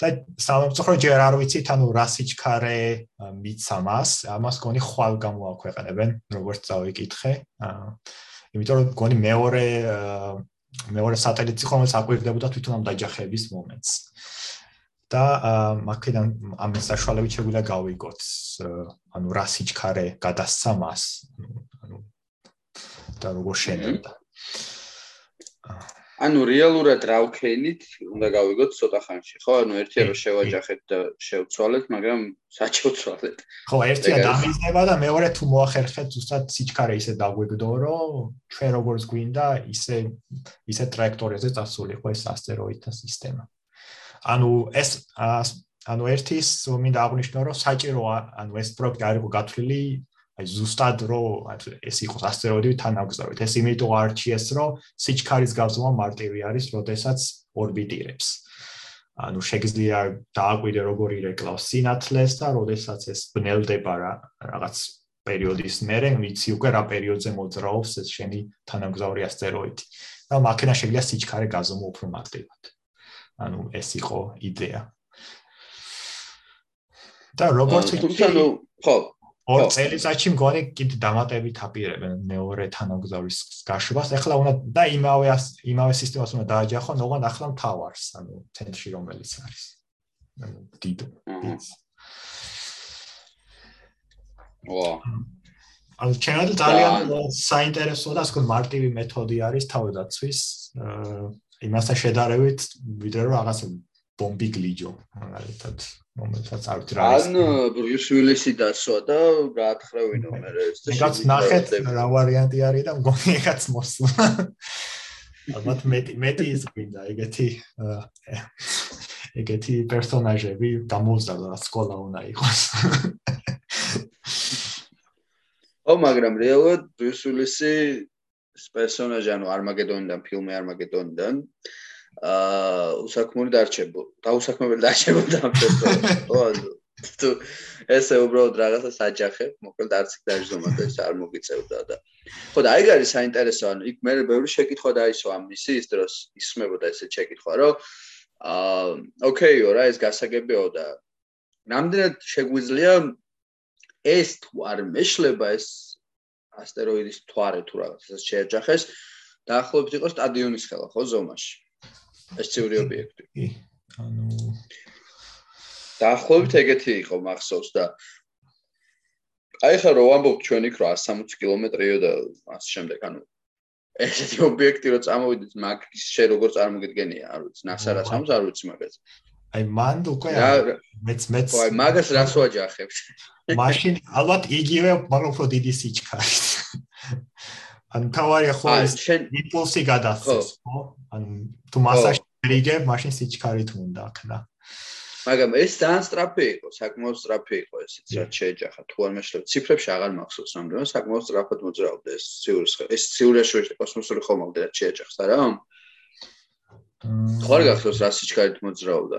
Speaker 2: და სამწუხარო ჯერ არ ვიცით, ანუ რა სიჩქარე მიცა მას, ამას გონი ხვალ გამოაქვეყნებენ, როგორც წავიკითხე. აა იმიტომ რომ გონი მეორე მეორე სატელიტი ხომაც აკვირდებოდა თვითონ ამ დაჯახების მომენტს. და მაგიდან ამის საშუალებით შეგვიძლია გავიგოთ ანუ რა სიჩქარე გადასცა მას ანუ და როგორ შეიძლება
Speaker 1: ანუ რეალურად რა ვქენით უნდა გავიგოთ ცოტა ხანში ხო? ანუ ერთია რომ შევაჯახეთ და შევცვალეთ მაგრამ საჩვცვალეთ
Speaker 2: ხო ერთია დამიზნება და მეორე თუ მოახერხეთ ზუსტად სიჩქარე ისე დაგვიგდო რომ ჩვენ როგორც გვინდა ისე ისე ტრაექტორიაზე წასულიყო ეს ასტეროიდთა სისტემა. ანუ ეს ანუ ერთის მინდა აღნიშნო რომ საჭიროა ანუ ეს პროექტი არ იყო გათვლილი აი ზუსტად რომ ეს იყოს ასტეროიდი თანამგზავრით ეს იმიტომ არჩიეს რომ სიჩქარის გაზომა მარტივი არის როდესაც ორბიტირებს. ანუ შეგიძლია დააკვირდე როგორი რეკლავს სინათლეს და როდესაც ეს ბნელდება რაღაც პერიოდის მერე ვიცი უკვე რა პერიოდზე მოძრაობს ეს შენი თანამგზავრი ასტეროიდი. და მაქენა შეგიძლია სიჩქარე გაზომო უფრო მარტივად. ანუ ეს იყო იდეა. და როგორც
Speaker 1: თუმცა ნუ ხო
Speaker 2: ორ წელიწადში მგონი კიდე დამატებით აპირებენ მეორე თანამგზავრის გაშვებას. ეხლა უნდა და იმავე იმავე სისტემას უნდა დააჯახონ, ოღონდ ახლა მთავარს, ანუ ცენტრში რომელიც არის. ანუ დიდ
Speaker 1: ვა.
Speaker 2: ანუ ჩემად ძალიან საინტერესო და ასე მარტივი მეთოდი არის თავდაცვის იმასთან შედარებით ვიდრე რომ რაღაცა ბომბი გლიჯო. მაგალითად რომელსაც არ ვთრა
Speaker 1: ან ბრიუს უილისი დასვა და გაათხრევინო მე ეს
Speaker 2: ეს ნახეთ რა ვარიანტი არის და მგონი ეხაც მოსულა ალბათ მეტი მეტი ის გვინდა ეგეთი ეგეთი პერსონაჟები გამოვზარდა სკოლა უნდა იყოს.
Speaker 1: ო მაგრამ რეალურად ბრიუს უილისი პერსონაჟი ანუ არმაგედონიდან ფილმი არმაგედონიდან აა უსაქმური დარჩებო დაუსაქმებელი დარჩებოდა ამ პერსონაჟს თუ ესე უბრალოდ რაღაცა საჯახებ მოკლედ არც იქ დაჟდომა და ეს არ მოგიწევდა და. ხო და აი არის საინტერესო ანუ იქ მე ბევრი შეკითხვა დაისვა ამ მისის დროს ისმებოდა ესე შეკითხვა რომ აა ოკეიო რა ეს გასაგებიო და ნამდვილად შეგვიძლია ეს თუ არ მეშლება ეს ასტეროიდის თვარე თუ რაღაცას შეაჯახეს დაახლოებით იყო სტადიონის ხელა ხო ზომაში ეს ციური ობიექტი. კი ანუ დაახლოებით ეგეთი იყო მახსოვს და აი ხა რო ვამბობ ჩვენ იქ რო 160 კილომეტრიო და ამ შემდეგ ანუ ესეთი ობიექტი რო წამოვიდეთ მაგის შე როგორ წარმოგიდგენია არ ვიცი ნასარას ამს არ ვიცი მაგას.
Speaker 2: აი მან უკვე მეც მეც
Speaker 1: აი მაგას რას ვაჯახებ
Speaker 2: მაშინ ალბათ იგივე მაგრამ უფრო დიდი სიჩქარე ან თავარი ხო ეს იმპულსი გადასცეს ხო. ან თუ მასაში რიგებ მაშინ სიჩქარე თუ უნდა ახლა
Speaker 1: მაგრამ ეს ძალიან სტრაფი იყო საკმაოდ სტრაფი იყო ესეც რაც შეეჯახა. თუ არ მეშლებ ციფრებში აღარ მახსოვს რამდენი საკმაოდ სტრაფად მოძრაობდა ეს ციურის ეს ციურიაში კოსმოსური ხომალდი რაც შეეჯახს არა? ხო არ გახსოვს რა სიჩქარით მოძრაობდა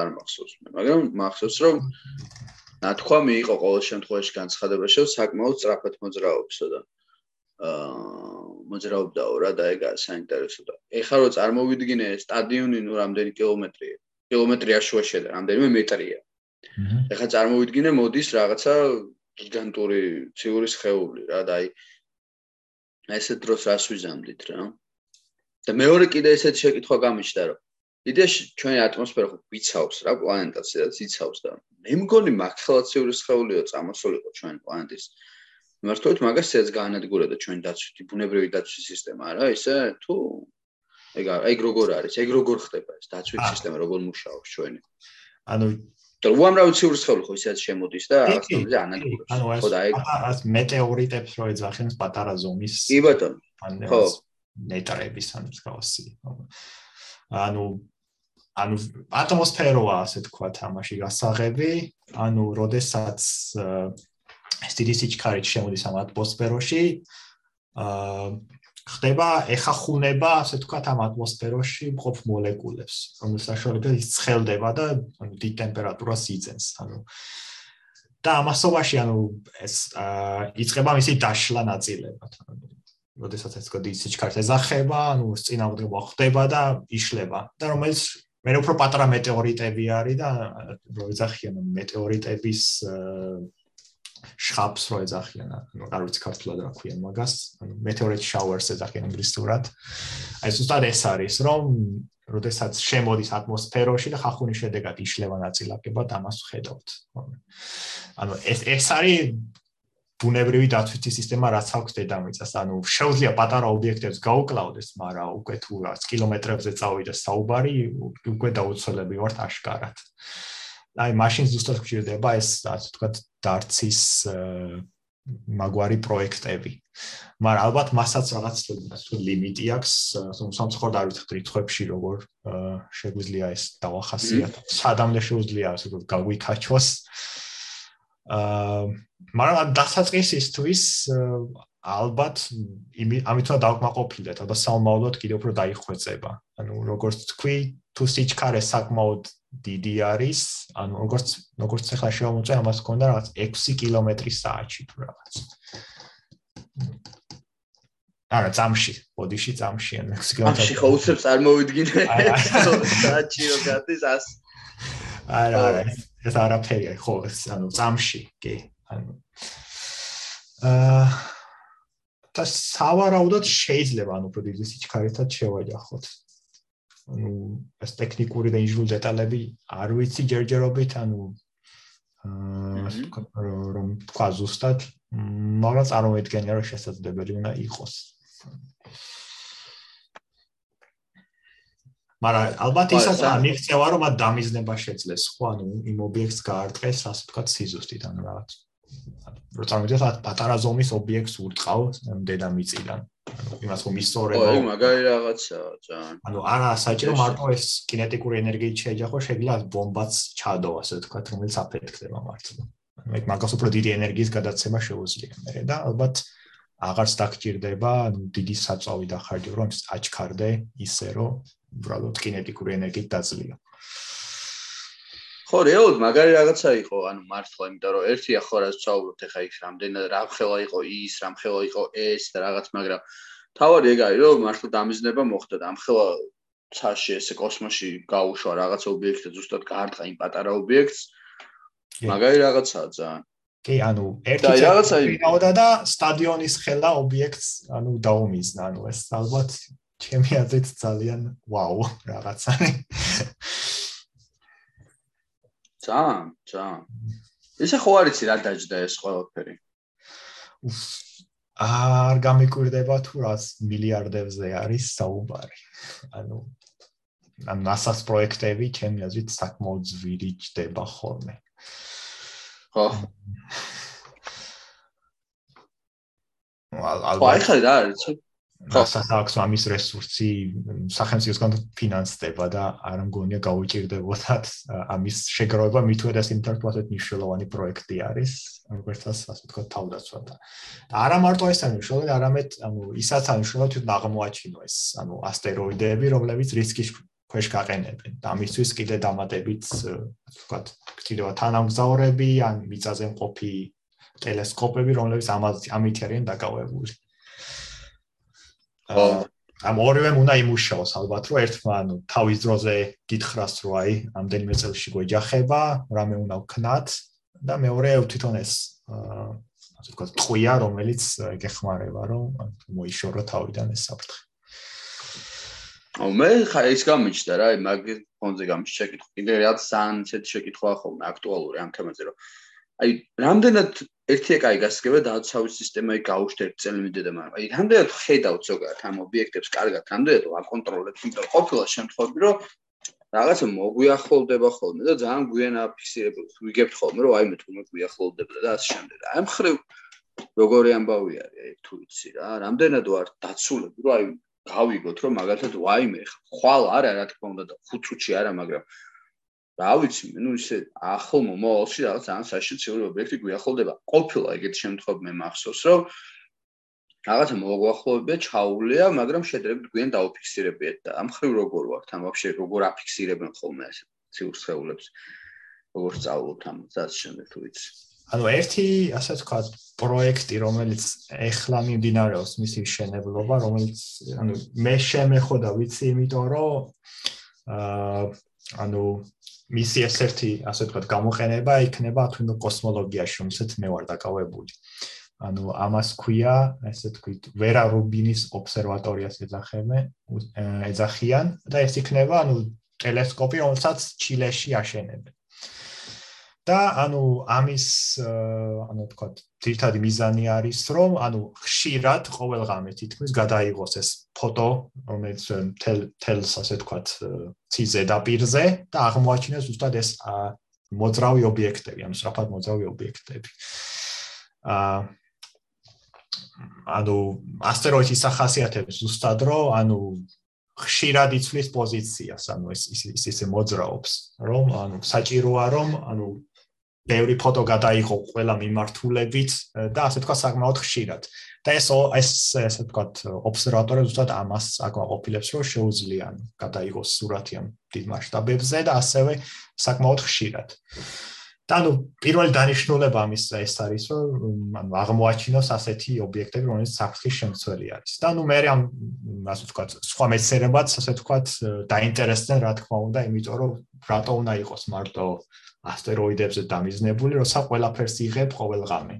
Speaker 1: არ მახსოვს მაგრამ მახსოვს რომ ნათქვამი იყო ყოველ შემთხვევაში განცხადება რომ საკმაოდ სწრაფად მოძრაობსო და აა მოძრაობდაო რა და ეგაა საინტერესო და ეხლა რო წარმოვიდგინე სტადიონი ნუ რამდენი კილომეტრია? კილომეტრია შუაში და რამდენიმე მეტრია. ეხლა წარმოვიდგინე მოდის რაღაცა გიგანტური ციური სხეული რა და აი ესეთ დროს რას ვიზამდით რა? და მეორე კიდე ესეთი შეკითხვა გამიჩნდა რომ იდეაში ჩვენი ატმოსფერო ხო ვიცავს რა პლანეტას და ციცავს და მე მგონი მაქსალაციური სხეულიო წამოსულიყო ჩვენი პლანეტის მართლაც მაგასაც გაანადგურა და ჩვენ დაცვითი ბუნებრივი დაცვის სისტემა რა ისე თუ? ეგ ეგ როგორ არის? ეგ როგორ ხდება ეს დაცვის სისტემა როგორ მუშაობს ჩვენი?
Speaker 2: ანუ
Speaker 1: და უამრავი ციური სხეული ხო ისეც შემოდის და ახლა ანალიზებს
Speaker 2: ხო და ეგ პატარა მეტეორიტებს რო ეძახენ პატარა ზომის
Speaker 1: კი ბატონო. ხო.
Speaker 2: ნეტრების ან მსგავსი ანუ ანუ ატმოსფეროა ასე თქვა თამაში გასაღები. ანუ როდესაც ეს დიდი სიჩქარე შემოდის ამ ატმოსფეროში. აა ხდება ეხახუნება, ასე ვთქვათ, ამ ატმოსფეროში მყოფ მოლეკულებს, რომლის საშუალებით ის ცხელდება და ანუ დიდ ტემპერატურას იძენს, ანუ. და ამასობაში ანუ ეს იწება მისი დაშლა ნაწილებად, როდესაც ეს კოდი სიჩქარეს ეზახება, ანუ წინააღმდეგობა ხდება და იშლება. და რომელიც მე უფრო პატარა მეტეორიტები არის და რო ეძახიან მეტეორიტების შხაპს რო ეძახიან, ანუ არ ვიცი ქართულად რა ქვია მაგას, ანუ meteorite showers ეძახიან ინგლისურად. აი ზუსტად ეს არის, რომ როდესაც შემოდის ატმოსფეროში და ხახუნის შედეგად იშლება ნაწილაკება ამას ხედავთ. ანუ ეს ეს არის ბუნებრივი დაცვითი სისტემა, რაც აქვს დედამიწას. ანუ შეუძლია პატარა ობიექტებს გაუკლავდეს, მაგრამ უკვე თუ რაც კილომეტრებზე წავიდეს საუბარი, უკვე დაუცველები ვართ აშკარად. აი მაშინ ზუსტად გვჭირდება ეს ასე ვთქვათ დარცის მაგვარი პროექტები. მაგრამ ალბათ მასაც რაღაც ლიმიტი აქვს, სამცხორ არ ვიცი რიცხვებში როგორ შეგვიძლია ეს დავახასიათო. სადამდე შეუძლია ასე ვთქვათ გაგვიქაჩოს. აა მაგრამ დასაწყისისთვის ალბათ ამით უნდა დავკმაყოფილდეთ, ალბათ საომავლოდ კიდევ უფრო დაიხვეწება. ანუ როგორც თქვი, თუ სიჩქარე საკმაოდ დიდი არის, ანუ როგორც როგორც ახლა შევამოწე, ამას ქონდა რაღაც 6 კმ/სთ თუ რაღაც. არა, წამში, ბოდიში წამში, ან 6 კმ.
Speaker 1: წამში ხო უცებ წარმოვიდგინე. საათი რო გადის 100.
Speaker 2: არა, არა, ეს არაფერია, ხო, ანუ წამში, კი, ანუ აა და სავარაუდოდ შეიძლება ანუ უფრო დიდი სიჩქარეთად შევაჯახოთ. ანუ ეს ტექნიკური და ინჟინერული დეტალები არ ვიცი ჯერჯერობით, ანუ აა რომ თქვა ზუსტად, მაგრამ წარმოედგენია რომ შესაძლებელი უნდა იყოს. მაგრამ ალბათ ისაც ამიქცევა რომ ამ დამიზნება შეძლეს, ხო, ანუ იმ ობიექტს გაარტყეს, ასე ვთქვათ, სიზუსტით, ანუ რაღაც. რო წარმოიდგინეთ, პატარა ზომის ობიექტს ურტყავს დედამიწიდან. იმას რომ ისტორება
Speaker 1: ой მაგარი რაღაცაა ძალიან.
Speaker 2: ანუ არა საჭირო მარტო ეს კინეტიკური ენერგიით შეეჯახო შეიძლება ბომბაც ჩადო ასე ვთქვათ რომელიც აფეთქდება მართლა ანუ ეგ მაგას უფრო დიდი ენერგიის გადაცემა შეუძლია მე და ალბათ აღარც დაგჭირდება დიდი საწავი დახარჯო რომ აჩქარდე ისე რომ უბრალოდ კინეტიკური ენერგიით დაძლია
Speaker 1: ხო რეალოდ მაგარი რაღაცა იყო ანუ მართლა იმიტომ რომ ერთია ხო რაც ვსაუბრობთ ეხა ის რამდენად რა ხელა იყო ის რა ხელა იყო ეს და რაღაც მაგრამ თავარი ეგ არის რომ მართლა დამიზნება მოხდა და ამ ხელა ცაში ესე კოსმოსში გაუშვა რაღაც ობიექტი ზუსტად გაარტყა იმ პატარა ობიექტს. მაგარი რაღაცაა ძალიან.
Speaker 2: კი ანუ ერთი რაღაცა იმავდა და სტადიონის ხელა ობიექტს ანუ დაუმიზნა ანუ ეს ალბათ ჩემი აზრით ძალიან ვაუ რაღაცა
Speaker 1: ძალიან, ძალიან. ესე ხო არიცი რა დაждდა ეს ყველაფერი?
Speaker 2: არ გამიკვირდება თუ რას მილიარდებზე არის საუბარი. ანუ ან NASA-ს პროექტები ჩემი აზრით საკმაოდ ძვირი ჯდება ხოლმე.
Speaker 1: ხო. ალბათ. ხო, ახლა რა არის?
Speaker 2: სასახს ამის რესურსი სახელმწიფოსგან ფინანსდება და არ მგონია გაუჭirdებოდათ ამის შეგროვება. მithwedas ინტერპრეტად მნიშვნელოვანი პროექტი არის როგორც ასე ვთქვათ თავდაცვა და არა მარტო ეს არის მნიშვნელოვანი არამედ ანუ ისაც არის მნიშვნელოვანი თვითონ აღმოაჩინო ეს ანუ ასტეროიდები რომლებიც რისკის ქვეშ გაყენებენ. და ამისთვის კიდე დამატებით ვთქვათ კიდევა თანამგზავრები ან მიწაზე მყოფი ტელესკოპები რომლებიც ამით არიან დაკავებული ამ ორივემ უნდა იმუშაოს ალბათ რომ ერთმა ანუ თავის დროზე გითხრას რომ აი ამდენიმე წელში გვეჯახება რამე უნდა ვქნათ და მეორე თვითონ ეს ასე ვთქვათ ტყვია რომელიც გეხმარება რომ მოიშორო თავიდან ეს საფრთხე.
Speaker 1: ო მე ის გამიჩნდა რა აი მაგ ფონზე გამიჩნდა კიდე რაც ძალიან ისეთი შეკითხვა ხოლმე აქტუალური ამ თემაზე რომ აი რამდენად ერთია კაი გასაგებია დააცავის სისტემა იქ გაუშვით ერთ წელი მიდედა, მაგრამ აი რამდენად ხედავთ ზოგადად ამ ობიექტებს? კარგად, რამდენად ვაკონტროლებთ, იმიტომ ყოფილა შემთხვევები, რომ რაღაცა მოგვიახლოვდება ხოლმე და ძალიან გვიან აფიქსირებთ, ვიგებთ ხოლმე, რომ აი მე თვითონ გვიახლოვდება და ასე შემდეგ. აი მხრივ როგორი ამბავი არის, აი თუ ვიცი რა, რამდენად ვარ დაცულები, რომ აი გავიგოთ, რომ მაგალითად ვაიმე ხვალ არა, რა თქმა უნდა, და ხუთ წუთში არა, მაგრამ რა ვიცი ნუ ისე ახალ მომავალში რაღაც ძალიან საშიშროებრივი ობიექტი გვიახლოვდება. ყოფილა ეგეთ შემთხვევებში მე მახსოვს რომ რაღაცა მოგვახლოვებია ჩაულია მაგრამ შედრებით გვიან დაუფიქსირებიეთ და ამ ხრივ როგორ ვართ ამ ვაფშე როგორ აფიქსირებენ ხოლმე ასე ციურ სხეულებს როგორ სწავლობთ ამ ზას შემდეგ თუ ვიცი.
Speaker 2: ანუ ერთი ასე თქვა პროექტი რომელიც ეხლა მიმდინარეობს მისი შენებლობა რომელიც ანუ მე შემეხო და ვიცი იმიტომ რომ აა ანუ მისი ერთ-ერთი ასე ვთქვათ გამოყენება იქნება თუნდაც კოსმოლოგიაში, რომელსაც მე ვარ დაკავებული. ანუ ამას ქვია, ესე ვთქვით, ვერა რუბინის ობსერვატორიას ეძახებენ, ეძახიან და ეს იქნება, ანუ ტელესკოპი, რომელსაც ჩილეში აშენებენ. და ანუ ამის ანუ თქვა ძირთადი მიზანი არის რომ ანუ ხშირად ყოველღამე თითქმის გადაიღოს ეს ფოტო რომელიც თელ თელს ასე თქვა ციზე დაპირზე და აღმოაჩინოს უბრალოდ ეს მოძრავი ობიექტები ანუ სწრაფად მოძრავი ობიექტები. აა ანუ ასტეროიდის სახასიათებს ზუსტად რომ ანუ ხშირად იცვლის პოზიციას ანუ ეს ის ისე მოძრაობს რომ ანუ საჭიროა რომ ანუ ბევრი ფოტო გადაიღო ყველა მიმართულებით და ასე თქვა საკმაოდ ხშირად. და ეს ეს ასე თქვა ობსერვატორი ზუსტად ამას აკმაყოფილებს, რომ შეუძლიან გადაიღოს სურათი ამ დიდ მასშტაბებზე და ასევე საკმაოდ ხშირად. და ნუ პირველი დანიშნულება ამის ეს არის, რომ ანუ აღმოაჩინოს ასეთი ობიექტები, რომელიც საფრთხის შემცველი არის. და ნუ მე ამ ასე თქვა სხვა მეცნიერებად ასე თქვა დაინტერესდნენ რა თქმა უნდა, იმიტომ რომ რატო უნდა იყოს მარტო ასტეროიდებზე დამიზნებული, როცა ყველაფერს იღებ ყოველღამე.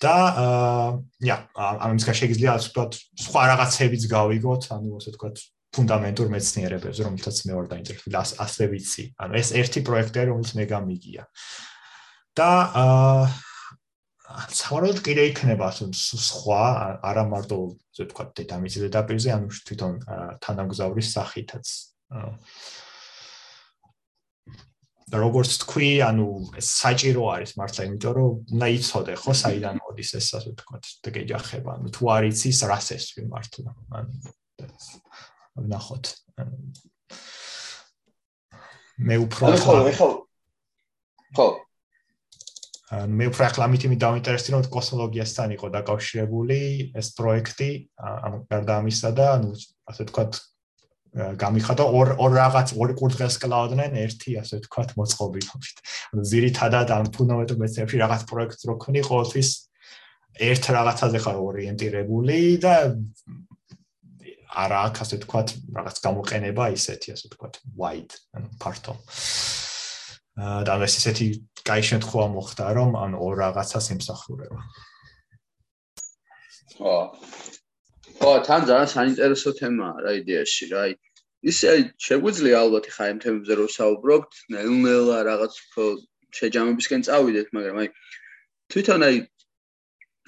Speaker 2: და აა, ამის გაშ შეიძლება ასე ვთქვათ, სხვა რაღაცებიც გავიგოთ, ანუ ასე ვთქვათ, ფუნდამენტურ მეცნიერებებზე, რომელთაც მე ვარ დაინტერესებული, ასე ვიცი. ანუ ეს ერთი პროექტია, რომელიც მე გამიგია. და აა სავარაუდოდ კიდე იქნება სხვა, არა მარტო ასე ვთქვათ, დედამიწის დედაპირზე, ანუ თვითონ თანამგზავრის სახითაც. აა როგორც თქვი, ანუ საჭირო არის მართლა, იმიტომ რომ უნდა იცოდე ხო საიდან მოდის ეს ასე ვთქვათ, დეგეჯახება. ანუ თუ არ იცის რას ესვი მართლა. ანუ ნახოთ. მე უფრო
Speaker 1: ხო, ხო. ხო.
Speaker 2: ან მე უფრო ახლა მითი დავინტერესდი რომ კოსმოლოგიასთან იყო დაკავშირებული ეს პროექტი ამ გარდა ამისა და ანუ ასე ვთქვათ გამიხადა ორ ორ რაღაც ორი კურდღელს კლაუდნენ ერთი ასე ვთქვათ მოწყობილობით. ანუ ზირითადად ამ ფუნდამენტურ რაღაც პროექტს რო ქნი ყოველთვის ერთ რაღაცაზე ხარ ორიენტირებული და არა აქ ასე ვთქვათ რაღაც გამოყენება ისეთი ასე ვთქვათ wide ანუ ფართო. აა და ეს ისეთი კაი შემთხვევა მოხდა რომ ან ორ რაღაცას იმსახურება.
Speaker 1: ხო ხო, თან ძალიან საინტერესო თემაა რა იდეაში, რა. ისე შეგვიძლია ალბათ ხა ამ თემებზე რომ საუბრობთ, ნელ-ნელა რაღაც უფრო შეჯამებისკენ წავიდეთ, მაგრამ აი თვითონ აი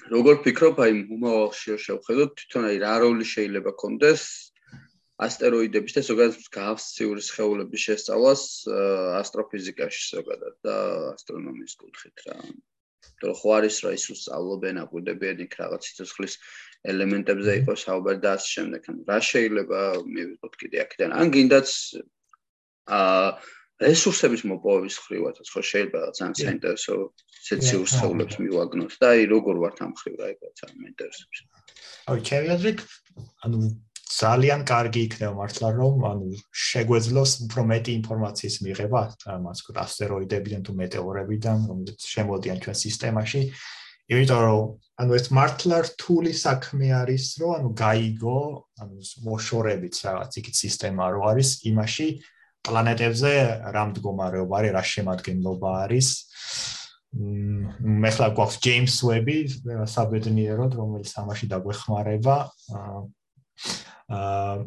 Speaker 1: როგორ ფიქრობ აი მომავალში შევხედოთ თვითონ აი რა როლი შეიძლება კონდეს ასტეროიდების და ზოგადად გავსციური სხეულების შესწავლას ასტროფიზიკაში ზოგადად და ასტრონომიის კუთხით რა. თუ ხო არის რა ის უსწავლობენ აკვირდებიან იქ რაღაც სიცოცხლის ელემენტებზე იყოს საუბარი და ასე შემდეგ. ანუ რა შეიძლება მივიღოთ კიდე აქედან? ან გინდაც აა რესურსების მოპოვების ხრივათაც ხო შეიძლება ძალიან საინტერესო სეციურ საუბრებს მივაგნოთ და აი როგორ ვართ ამ ხრივ რა იყო ძალიან მეინტერესებს.
Speaker 2: აი ჩევიადრიკ ანუ ძალიან კარგი იქნება მართლა რომ ანუ შეგვეძლოს უფრო მეტი ინფორმაციის მიღება მას ხო ასტეროიდებიდან თუ მეტეორებიდან რომელიც შემოდიან ჩვენ სისტემაში იმიტომ რომ ანუ ეს მართლა რთული საქმე არის, რომ ანუ გაიგო, ანუ მოშორებით რაღაც იქით სისტემა რო არის იმაში პლანეტებზე რა მდგომარეობა არის, რა შემადგენლობა არის. მე ხლა გვაქვს ჯეიმს ვები საბედნიეროდ, რომელიც ამაში დაგვეხმარება. აა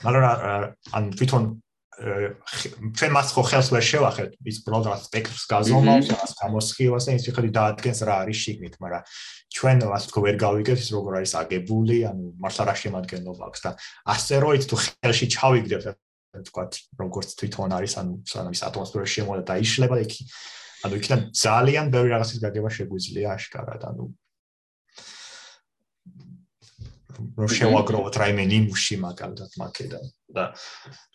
Speaker 2: მაგრამ ან თვითონ ჩვენ მას ხო ხელს ვერ შევახეთ ის ბროდრა სპექტრს გაზომავს ამას გამოსხივას და ის ხელი დაადგენს რა არის შიგნით მაგრამ ჩვენ ასე თქო ვერ გავიგებთ ის როგორ არის აგებული ანუ მართლა რა შემადგენლობა აქვს და ასტეროიდ თუ ხელში ჩავიგდებთ თქვა როგორც თვითონ არის ანუ სანამ ის ატმოსფეროში შემოვა და იშლება იქ ანუ იქიდან ძალიან ბევრი რაღაცის გაგება შეგვიძლია აშკარად ანუ რო შევაგროვოთ რაიმე ნიმუში მაგალითად მაკედან და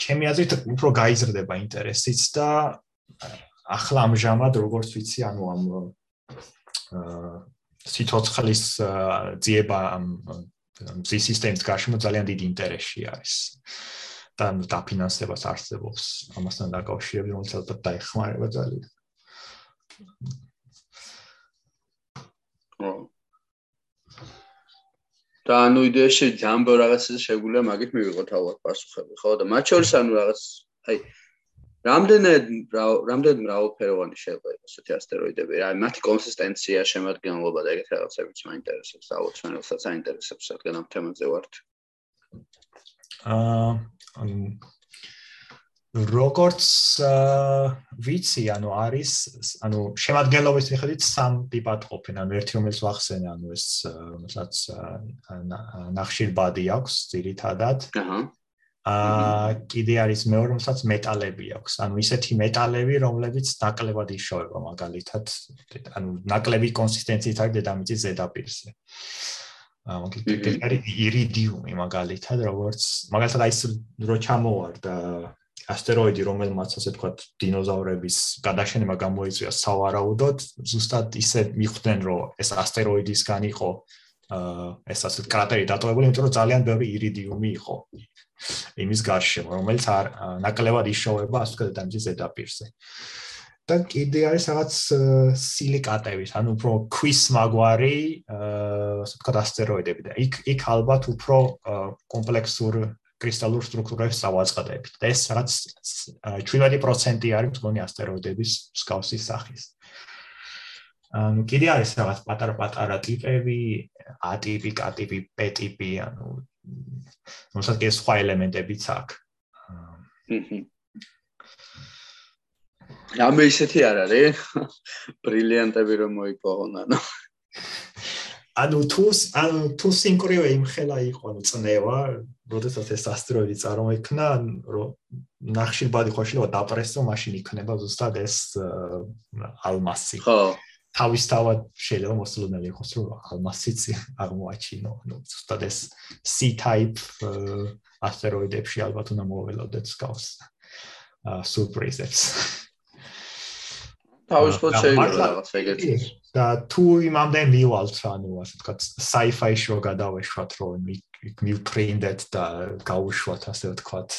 Speaker 2: ჩემი აზრით უფრო გაიზრდება ინტერესიც და ახლა ამჟამად როგორც ვიცი ანუ ამ სიტოცხლის ძიება ამ მზის სისტემის გარშემო ძალიან დიდი ინტერესი არის. და დაფინანსებას არსებობს ამასთან დაკავშირებით რომელიც ალბათ დაეხმარება ძალიან
Speaker 1: და ანუ იდეაში ჯამბო რაღაცაზე შეგვიძლია მაგით მივიღოთ ალბათ პასუხები, ხო და მათ შორის ანუ რაღაც აი რამდენად რამდენად მრავალფეროვანი შეიძლება იყოს ესეთი ასტეროიდები, აი მათი კონსისტენცია, შემადგენლობა და ეგეთ რაღაცებიც მაინტერესებს, ალბათ ჩვენელსაც აინტერესებს, რადგან ამ თემაზე ვართ.
Speaker 2: აა ანუ როგორც ვიცი, ანუ არის, ანუ შემადგენლობის მიხედვით სამ ტიპად ყოფენ, ანუ ერთი რომელიც ვახსენე, ანუ ეს რომელსაც ნახშირბადი აქვს ძირითადად. აჰა. აა კიდე არის მეორე, რომელსაც მეტალები აქვს. ანუ ისეთი მეტალები, რომლებიც ნაკლებად იშოვება მაგალითად, ანუ ნაკლები კონსისტენციით არის დედამიწის ზედაპირზე. აა მაგალითად არის ირიდიუმი მაგალითად, როგორც მაგალითად აი ეს რო ჩამოვარდა ასტეროიდი, რომელმაც ასე ვთქვათ, დინოზავრების გადაშენება გამოიწვია სავარაუდოდ, ზუსტად ისე მიხვდნენ, რომ ეს ასტეროიდისგან იყო აა ეს ასე კრატერი დატოვებული, იმიტომ რომ ძალიან ბევრი ირიდიუმი იყო იმის გარშემო, რომელიც არ ნაკლებად იშოვება ასე ვთქვათ დამჯის ზედაპირზე. და კიდე არის რაღაც სილიკატების, ანუ უფრო ქვის მაგვარი, ასე ვთქვათ ასტეროიდები და იქ იქ ალბათ უფრო კომპლექსურ კრისტალურ სტრუქტურებს წავაწყდებით. და ეს რაც 17% არის მგონი ასტეროიდების მსგავსი სახის. ანუ კიდე არის რაღაც პატარ-პატარა ტიპები, A ტიპი, K ტიპი, P ტიპი, ანუ მოსაც კი სხვა ელემენტებიც აქვს.
Speaker 1: ამე ისეთი არ არის? ბრილიანტები რომ მოიპოვონ, ანუ
Speaker 2: ანუ თუ ანუ თუ სინკრივე იმხელა იყო, ანუ წნევა, როდესაც ეს ასტეროიდი წარმოიქმნა, რომ ნახშირბადი ხო შეიძლება დაპრესო, მაშინ იქნება ზუსტად ეს ალმასი.
Speaker 1: ხო.
Speaker 2: თავისთავად შეიძლება მოსულნელი იყოს, რომ ალმასიც აღმოაჩინო, ანუ ზუსტად ეს C-type ასტეროიდებში ალბათ უნდა მოველოდეთ სკავს. აა სურპრიზებს.
Speaker 1: თავისუფლად შეიძლება რაღაც ეგეთი.
Speaker 2: და თუ იმამდე მივალთ, ანუ ასე ვთქვათ, sci-fi-ში რო გადავეშვათ, რომ იქ მივტრინდეთ და გაუშვათ, ასე ვთქვათ,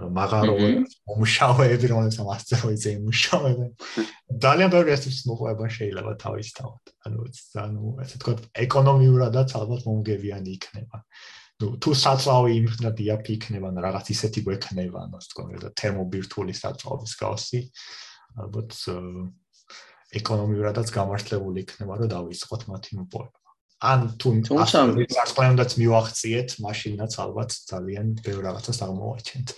Speaker 2: მაგარო მომშავეები, რომელსაც მასტეროიძე იმუშავებენ. ძალიან ბევრი ესეც მოყვება შეიძლება თავისთავად. ანუ ანუ ასე ვთქვათ, ეკონომიურადაც ალბათ მომგებიანი იქნება. ну თუ საწავი იმხნად იაფი იქნება და რაღაც ისეთი გვექნება ანუ ასე ვთქვათ, თერმობირთვული საწავის გავსი. ალბათ ეკონომიურადაც გამართლებული იქნება, რომ დავიწყოთ მათი მოპოვება. ან თუ ასპლენდაც მივახციეთ, მაშინაც ალბათ ძალიან ბევრ რაღაცას აღმოვაჩენთ.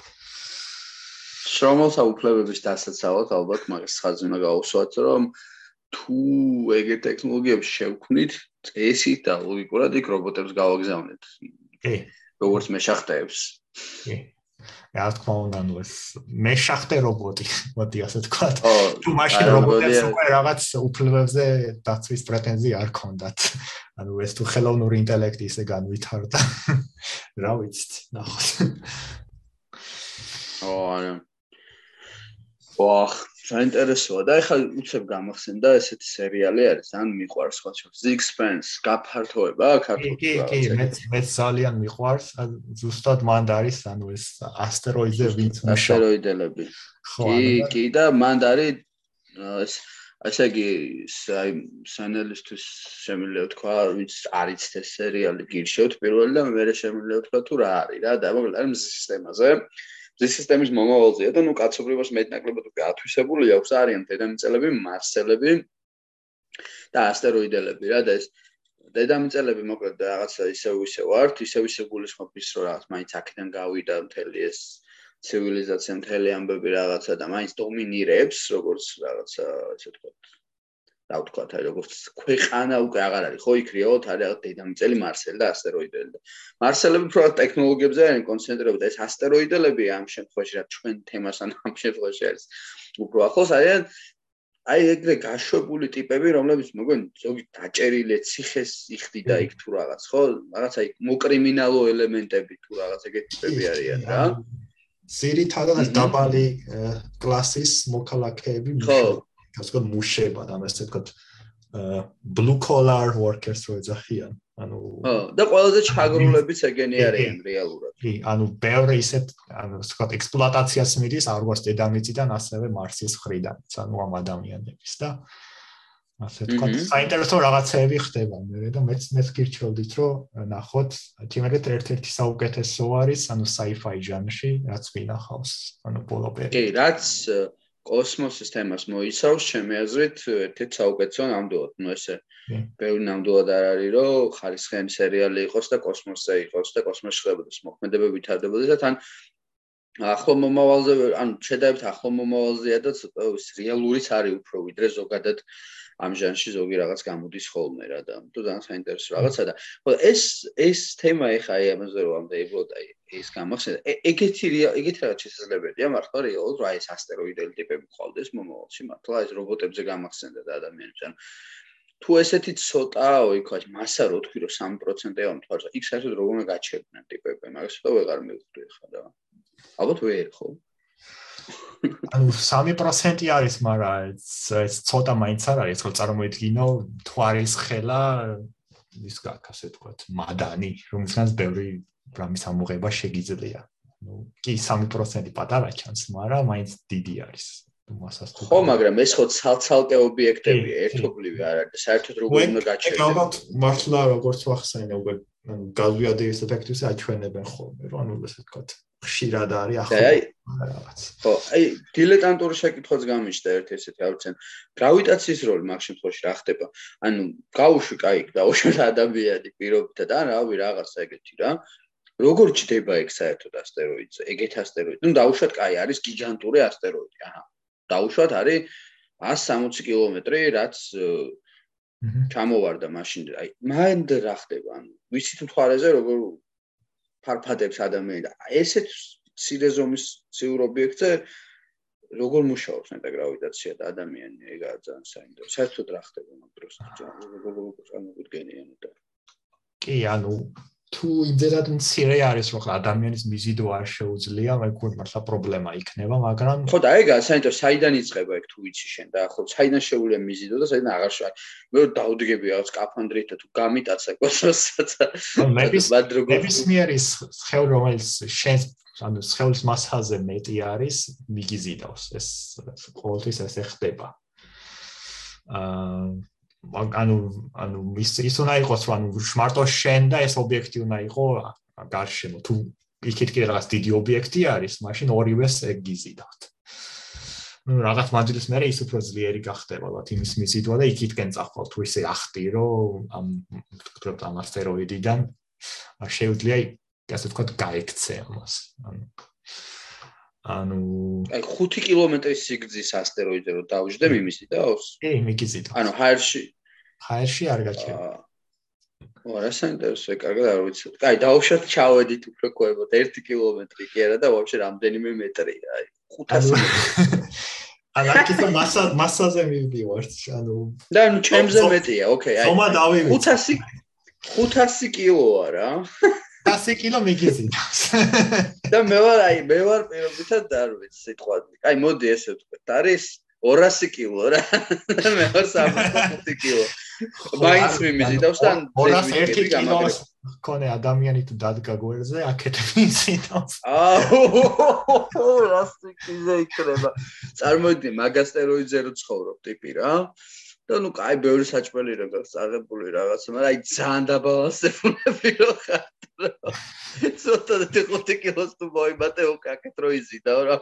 Speaker 1: შრომელთა უფლებების დასაცავად ალბათ მაგას ხაზი უნდა გაუსვათ, რომ თუ ეგეთ ტექნოლოგიებს შევქმნით, წესით და ლოგიკურად იქ რობოტებს გავაგზავნეთ. კი. როგორც მეშახტეებს. კი.
Speaker 2: რა თქმა უნდა ნუ ეს მე შახტე რობოტი მოდი ასე თქვა თუ მაშინ რობოტებს უკვე რაღაც უფლებებზე დაცვის პრეტენზია არ ქონდათ ანუ ეს თუ ხელოვნური ინტელექტი ისე განვითარდა რა ვიცით ნახოთ.
Speaker 1: ო არა. ვახ საინტერესოა და ეხლა უცებ გამახსენდა ესეთი სერიალი არის ან მიყვარს სხვა შეხ Sixpence გაფართოება
Speaker 2: ქართულად კი კი მე მე ძალიან მიყვარს ზუსტად მანდ არის ანუ ეს ასტეროიდზე ვინც
Speaker 1: ასტეროიდელები. კი კი და მანდ არის ეს ასე იგი აი სანელისტვის შემიძლია თქვა ვინც არის ეს სერიალი გირშევთ პირველი და მე შემიძლია თქვა თუ რა არის რა და მოკლედ არის სისტემაზე მზის სისტემის მომავალზეა და ნუ კაცობრიობას მეტნაკლებად უკვე ათვისებული აქვს არიან დედამიწელები, მარსელები და ასტეროიდელები რა და ეს დედამიწელები მოკლედ რაღაცა ისევ ისევ ართ, ისევ ისევ გულისხმობს რომ რაღაც მაინც აქედან გავიდა მთელი ეს ცივილიზაცია მთელი ამბები რაღაცა და მაინც დომინირებს როგორც რაღაცა ესე ვთქვათ რა ვთქვათ აი როგორც ქვეყანა უკვე აღარ არის ხო იქ რეალოდ არის დედამიწელი მარსელი და ასტეროიდები და მარსელები უფრო ტექნოლოგიებზე არიან კონცენტრირებული და ეს ასტეროიდები ამ შემთხვევაში რა ჩვენ თემასთან ამ შემთხვევაში არის უფრო ახლოს არიან აი ეგრე გაშვებული ტიპები, რომლებიც მოგონი ზოგი დაჭერილე ციხეს იხდიდა იქ თუ რაღაც, ხო? რაღაცა იქ მოკრიმინალო ელემენტები თუ რაღაც ეგეთი ტიპები არიან რა.
Speaker 2: ზირითადად დაბალი კლასის მოქალაქეები ხო? გასაგებად მუშება და ამას თქო blue collar workers რო ეძახიან. ანუ
Speaker 1: და ყველაზე ჩაგრულებიც ეგენი არიან რეალურად.
Speaker 2: კი, ანუ ბევრი ისეთ ანუ სხვა ექსპლუატაციას მიდის როგორც დედამიწიდან, ასევე მარსის ხრიდან, ანუ ამ ადამიანების და ასე თქვა, საინტერესო რაღაცები ხდება მე და მეც მეც გირჩევდით რომ ნახოთ, თიმერეთ ერთ-ერთი საუკეთესო არის, ანუ sci-fi ჟანრში, რაც ვინახავს, ანუ ბოლო პერიოდში.
Speaker 1: კი, რაც კოსმოსის თემას მოიცავს, ჩემი აზრით, ერთ-ერთი საუკეთესო ნამდვილად, ну ესე ბევრი ნამდვილად არ არის, რომ ხარისხიანი სერიალი იყოს და კოსმოსზე იყოს და კოსმოსში ხდებოდეს მოქმედებები ვითარდებოდეს და თან ახლო მომავალზე, ანუ შედარებით ახლო მომავალზეა და ცოტა რეალურიც არის უფრო ვიდრე ზოგადად ამ ჟანრში ზოგი რაღაც გამოდის ხოლმე რა და თუ ძალიან საინტერესო რაღაცა და ხო ეს ეს თემა ეხა აი ამაზე რომ ამ დაიბლოთ აი ეს გამახსენდა ეგეთი ეგეთი რაღაც შესაძლებელია მართლა რეალურად რა ეს ასტეროიდელი ტიპები ყავდეს მომავალში მართლა ეს რობოტებზე გამახსენდა და ადამიანებს ანუ თუ ესეთი ცოტაო იქა მასა რო თქვი რომ 3%-ია ამ თვალსა იქ საერთოდ როგორ უნდა გაჩერდნენ ტიპები მაგას ცოტა ვეღარ მივხვდი ხა და ალბათ ვერ ხო?
Speaker 2: ანუ 3% არის, მაგრამ ეს ცოტა მაინც არ არის, რომ წარმოიდგინო თვარის ხელა ის გაკ ასე თქვათ, მადანი, რომელსაც ბევრი რამის ამოღება შეგიძლია. ну, კი 3% პატარა ჩანს, მაგრამ მაინც დიდი არის.
Speaker 1: მასას თუ ხო, მაგრამ ეს ხო ცალ-ცალკე ობიექტებია, ერთობლივი არ არის. საერთოდ როგორ უნდა გაჩერდეს?
Speaker 2: ეგ ალბათ მართლა როგორც ვახსენე, უკვე გაზვიადების ეფექტებს აჩვენებენ ხოლმე, რომ ანუ ესე ვთქვათ, ხშირად არის
Speaker 1: ახლა რაღაც. ხო, აი დილეტანტური შეკითხვაც გამიშდა ერთ ესეთი აუცენ. გრავიტაციის როლი მაგ შემთხვევაში რა ხდება? ანუ გაუშვი, კაი, გაუშვი ადამიანი პირობითა და რავი რაღაცა ეგეთი რა. როგორ ჩდება ეგ საერთოდ ასტეროიდზე? ეგეთ ასტეროიდი. ნუ დაუშვათ, კაი, არის გიგანტური ასტეროიდი. აჰა. დაუშვათ არის 160 კილომეტრი, რაც ჩამოვარდა მაშინ. აი, მანდ რა ხდება? ანუ ვიცით მთვარეზე როგორ ფარფადებს ადამიანი და ესეთ ცირე ზომის ციურ ობიექტზე როგორ მუშაობს ნეტა გრავიტაცია და ადამიანი ეგაა ძალიან საინტერესო. საერთოდ რა ხდება მაგ დროს? როგორ წარმოგვიდგენიან და
Speaker 2: კი, ანუ თუ იმდენად მცირე არის რომ ადამიანის მიზიდო არ შეუძლია, გქონდა მართლა პრობლემა იქნება, მაგრამ
Speaker 1: ხო და ეგა საინტერესო, საიდან იწყება ეგ თუ ვიცი შენ და ხო საიდან შეუძლია მიზიდო და საიდან აღარ შეა. მე დაუდგები რაღაც კაფანდრით და თუ გამიტაცა კოსმოსსაც.
Speaker 2: მეების მიერის ხელ რომელიც შენ ანუ ხელის მასაზე მეტი არის, მიგიზიდავს ეს ყოველთვის ესე ხდება. აა ანუ ანუ ის ის უნდა იყოს რომ ანუ მარტო შენ და ეს ობიექტი უნდა იყოს გარშემო. თუ იქით კიდე რაღაც დიდი ობიექტი არის მაშინ ორივეს ეგიზიდავთ ну რაღაც მანძილის მერე ის უფრო ძლიერი გახდება ალბათ იმის მიზიდვა და იქითკენ წახვალ თუ ისე ახტირო ამ თქვენ ამ ასტეროიდიდან შეუძლია ასე ვთქვათ გაიქცე ამას ანუ ანუ
Speaker 1: აი 5 კილომეტრის სიგრძის ასტეროიდზე რომ დავждდე მიმისიდავს?
Speaker 2: კი, მიგიზიდავს.
Speaker 1: ანუ ჰაერში
Speaker 2: ჰაერში არ გაჩერდა.
Speaker 1: ო, რა საინტერესოა, კარგად არ ვიცი. კაი, დაუშვათ ჩავედით უფრო კოებოდ 1 კილომეტრი კი არა და ვაფშე რამდენიმე მეტრია, აი 500 მეტრი.
Speaker 2: ანუ აქეთ მასა მასაზე მივდივართ, ანუ
Speaker 1: და ნუ ჩემზე მეტია, ოკეი,
Speaker 2: აი. ხომა დავივიწყე.
Speaker 1: 500 500 კილოა რა.
Speaker 2: 100 კილო მიგიზინავს.
Speaker 1: და მე ვარ აი მე ვარ პირობითად არ ვიცი სიტყვად. აი მოდი ესე ვთქვათ, არის 200 კილო რა. მე ვარ 65 კილო. მაინც მიმიზიდავს და
Speaker 2: 201 კილო კონე ადამიანი თუ დადგა გვერდზე აქეთ მიმიზიდავს.
Speaker 1: აუ რასტიკიზე იქნება. წარმოიდგინე მაგასტეროიდზე რო ცხოვრობ ტიპი რა. და ნუ კაი ბევრი საჭმელი როგორც აღებული რაღაცა, მაგრამ აი ძალიან დაბალანსებული რო ხარ. ცოტა და 5 კილოს თუ მოიმატე უკაკეთ რო იზიდაო რა.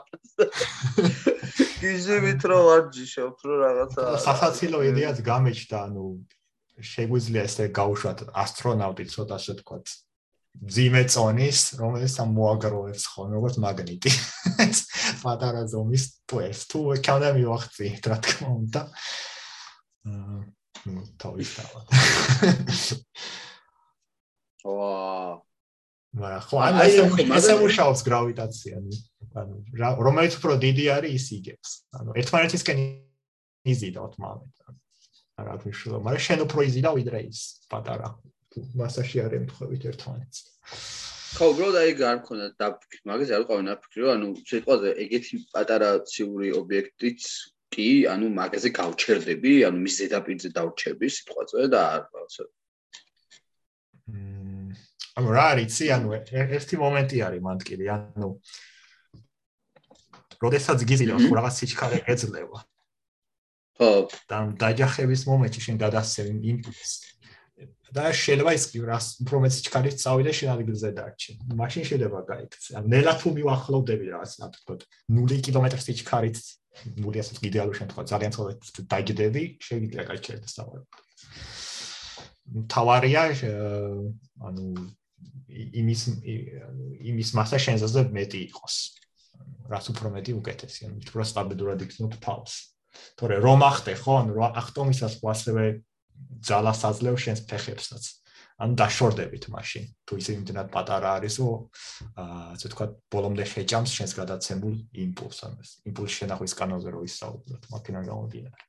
Speaker 1: გიჟივით რო ვარჯიშობ რო რაღაცა.
Speaker 2: სასაცილო იდეაც გამეჩდა, ანუ შეგვიძლია ესე გაუშვათ ასტრონავტი ცოტა ასე თქვათ. ძიმე წონის, რომელიც მოაგროვებს ხოლმე როგორც მაგნიტი. პატარა ზომის ტუეს, თუ ექანა მივახცი, რა თქმა უნდა. აა, ну, თავის დავა.
Speaker 1: ვა.
Speaker 2: მაგრამ ხო, აი ესე მუშაობს გრავიტაცია, ანუ რომელიც უფრო დიდი არის ის იგებს. ანუ ერთმანეთისკენ იზიდავთ მომენტ. რა გიშლო, მაგრამ შენ უფრო იზიდავ ვიდრე ის პატარა. მასაში არის ემთხვევით ერთმანეთს.
Speaker 1: ხო, უბრალოდ აი გარქონა დაფიქრი, მაგაზე არ ყავი ნაფიქრი, რომ ანუ სიტყვაზე ეგეთი პატარა ციური ობიექტიც კი, ანუ მაგაზე გავჩერდები, ანუ მის ზედაპირზე დავრჩები სიტყვაზე და არ რაღაცა.
Speaker 2: ანუ რა არის, ანუ ერთი მომენტი არის მანდკილი, ანუ როდესაც გიზიდავს რაღაც სიჩქარე ეძლევა. ხო, და დაჯახების მომენტში შენ გადასცემ იმპულსს. და შეიძლება ის კი რას უფრო მეც ჩქარით წავიდე შენ ადგილზე დარჩი. მაშინ შეიძლება გაიქცე. ან ნელა თუ მივახლოვდები რაღაც რა თქო 0 კილომეტრში ჩქარით 0 ასეთ იდეალურ შემთხვევაში ძალიან ცოტა დაიგდები, შეიძლება გაიჩერდეს საუბარი. თავარია ანუ იმის იმის მასა შენზე მეტი იყოს. რაც უფრო მეტი უკეთესია, უფრო სტაბილურად იქნებ თავს. თორე რომ ახტე ხო, ანუ ახტომისას ხო ასევე ძალას აძლევს შენს ფეხებსაც. ანუ დაშორდებით მაშინ. თუ ისე იმდენად პატარა არის, რომ აა ასე თქვა, ბოლომდე შეჭამს შენს გადაცემულ იმპულსს, ანუ იმპულსი შენახვის კანონზე რო ისაუბროთ, მაქინან გამომდინარე.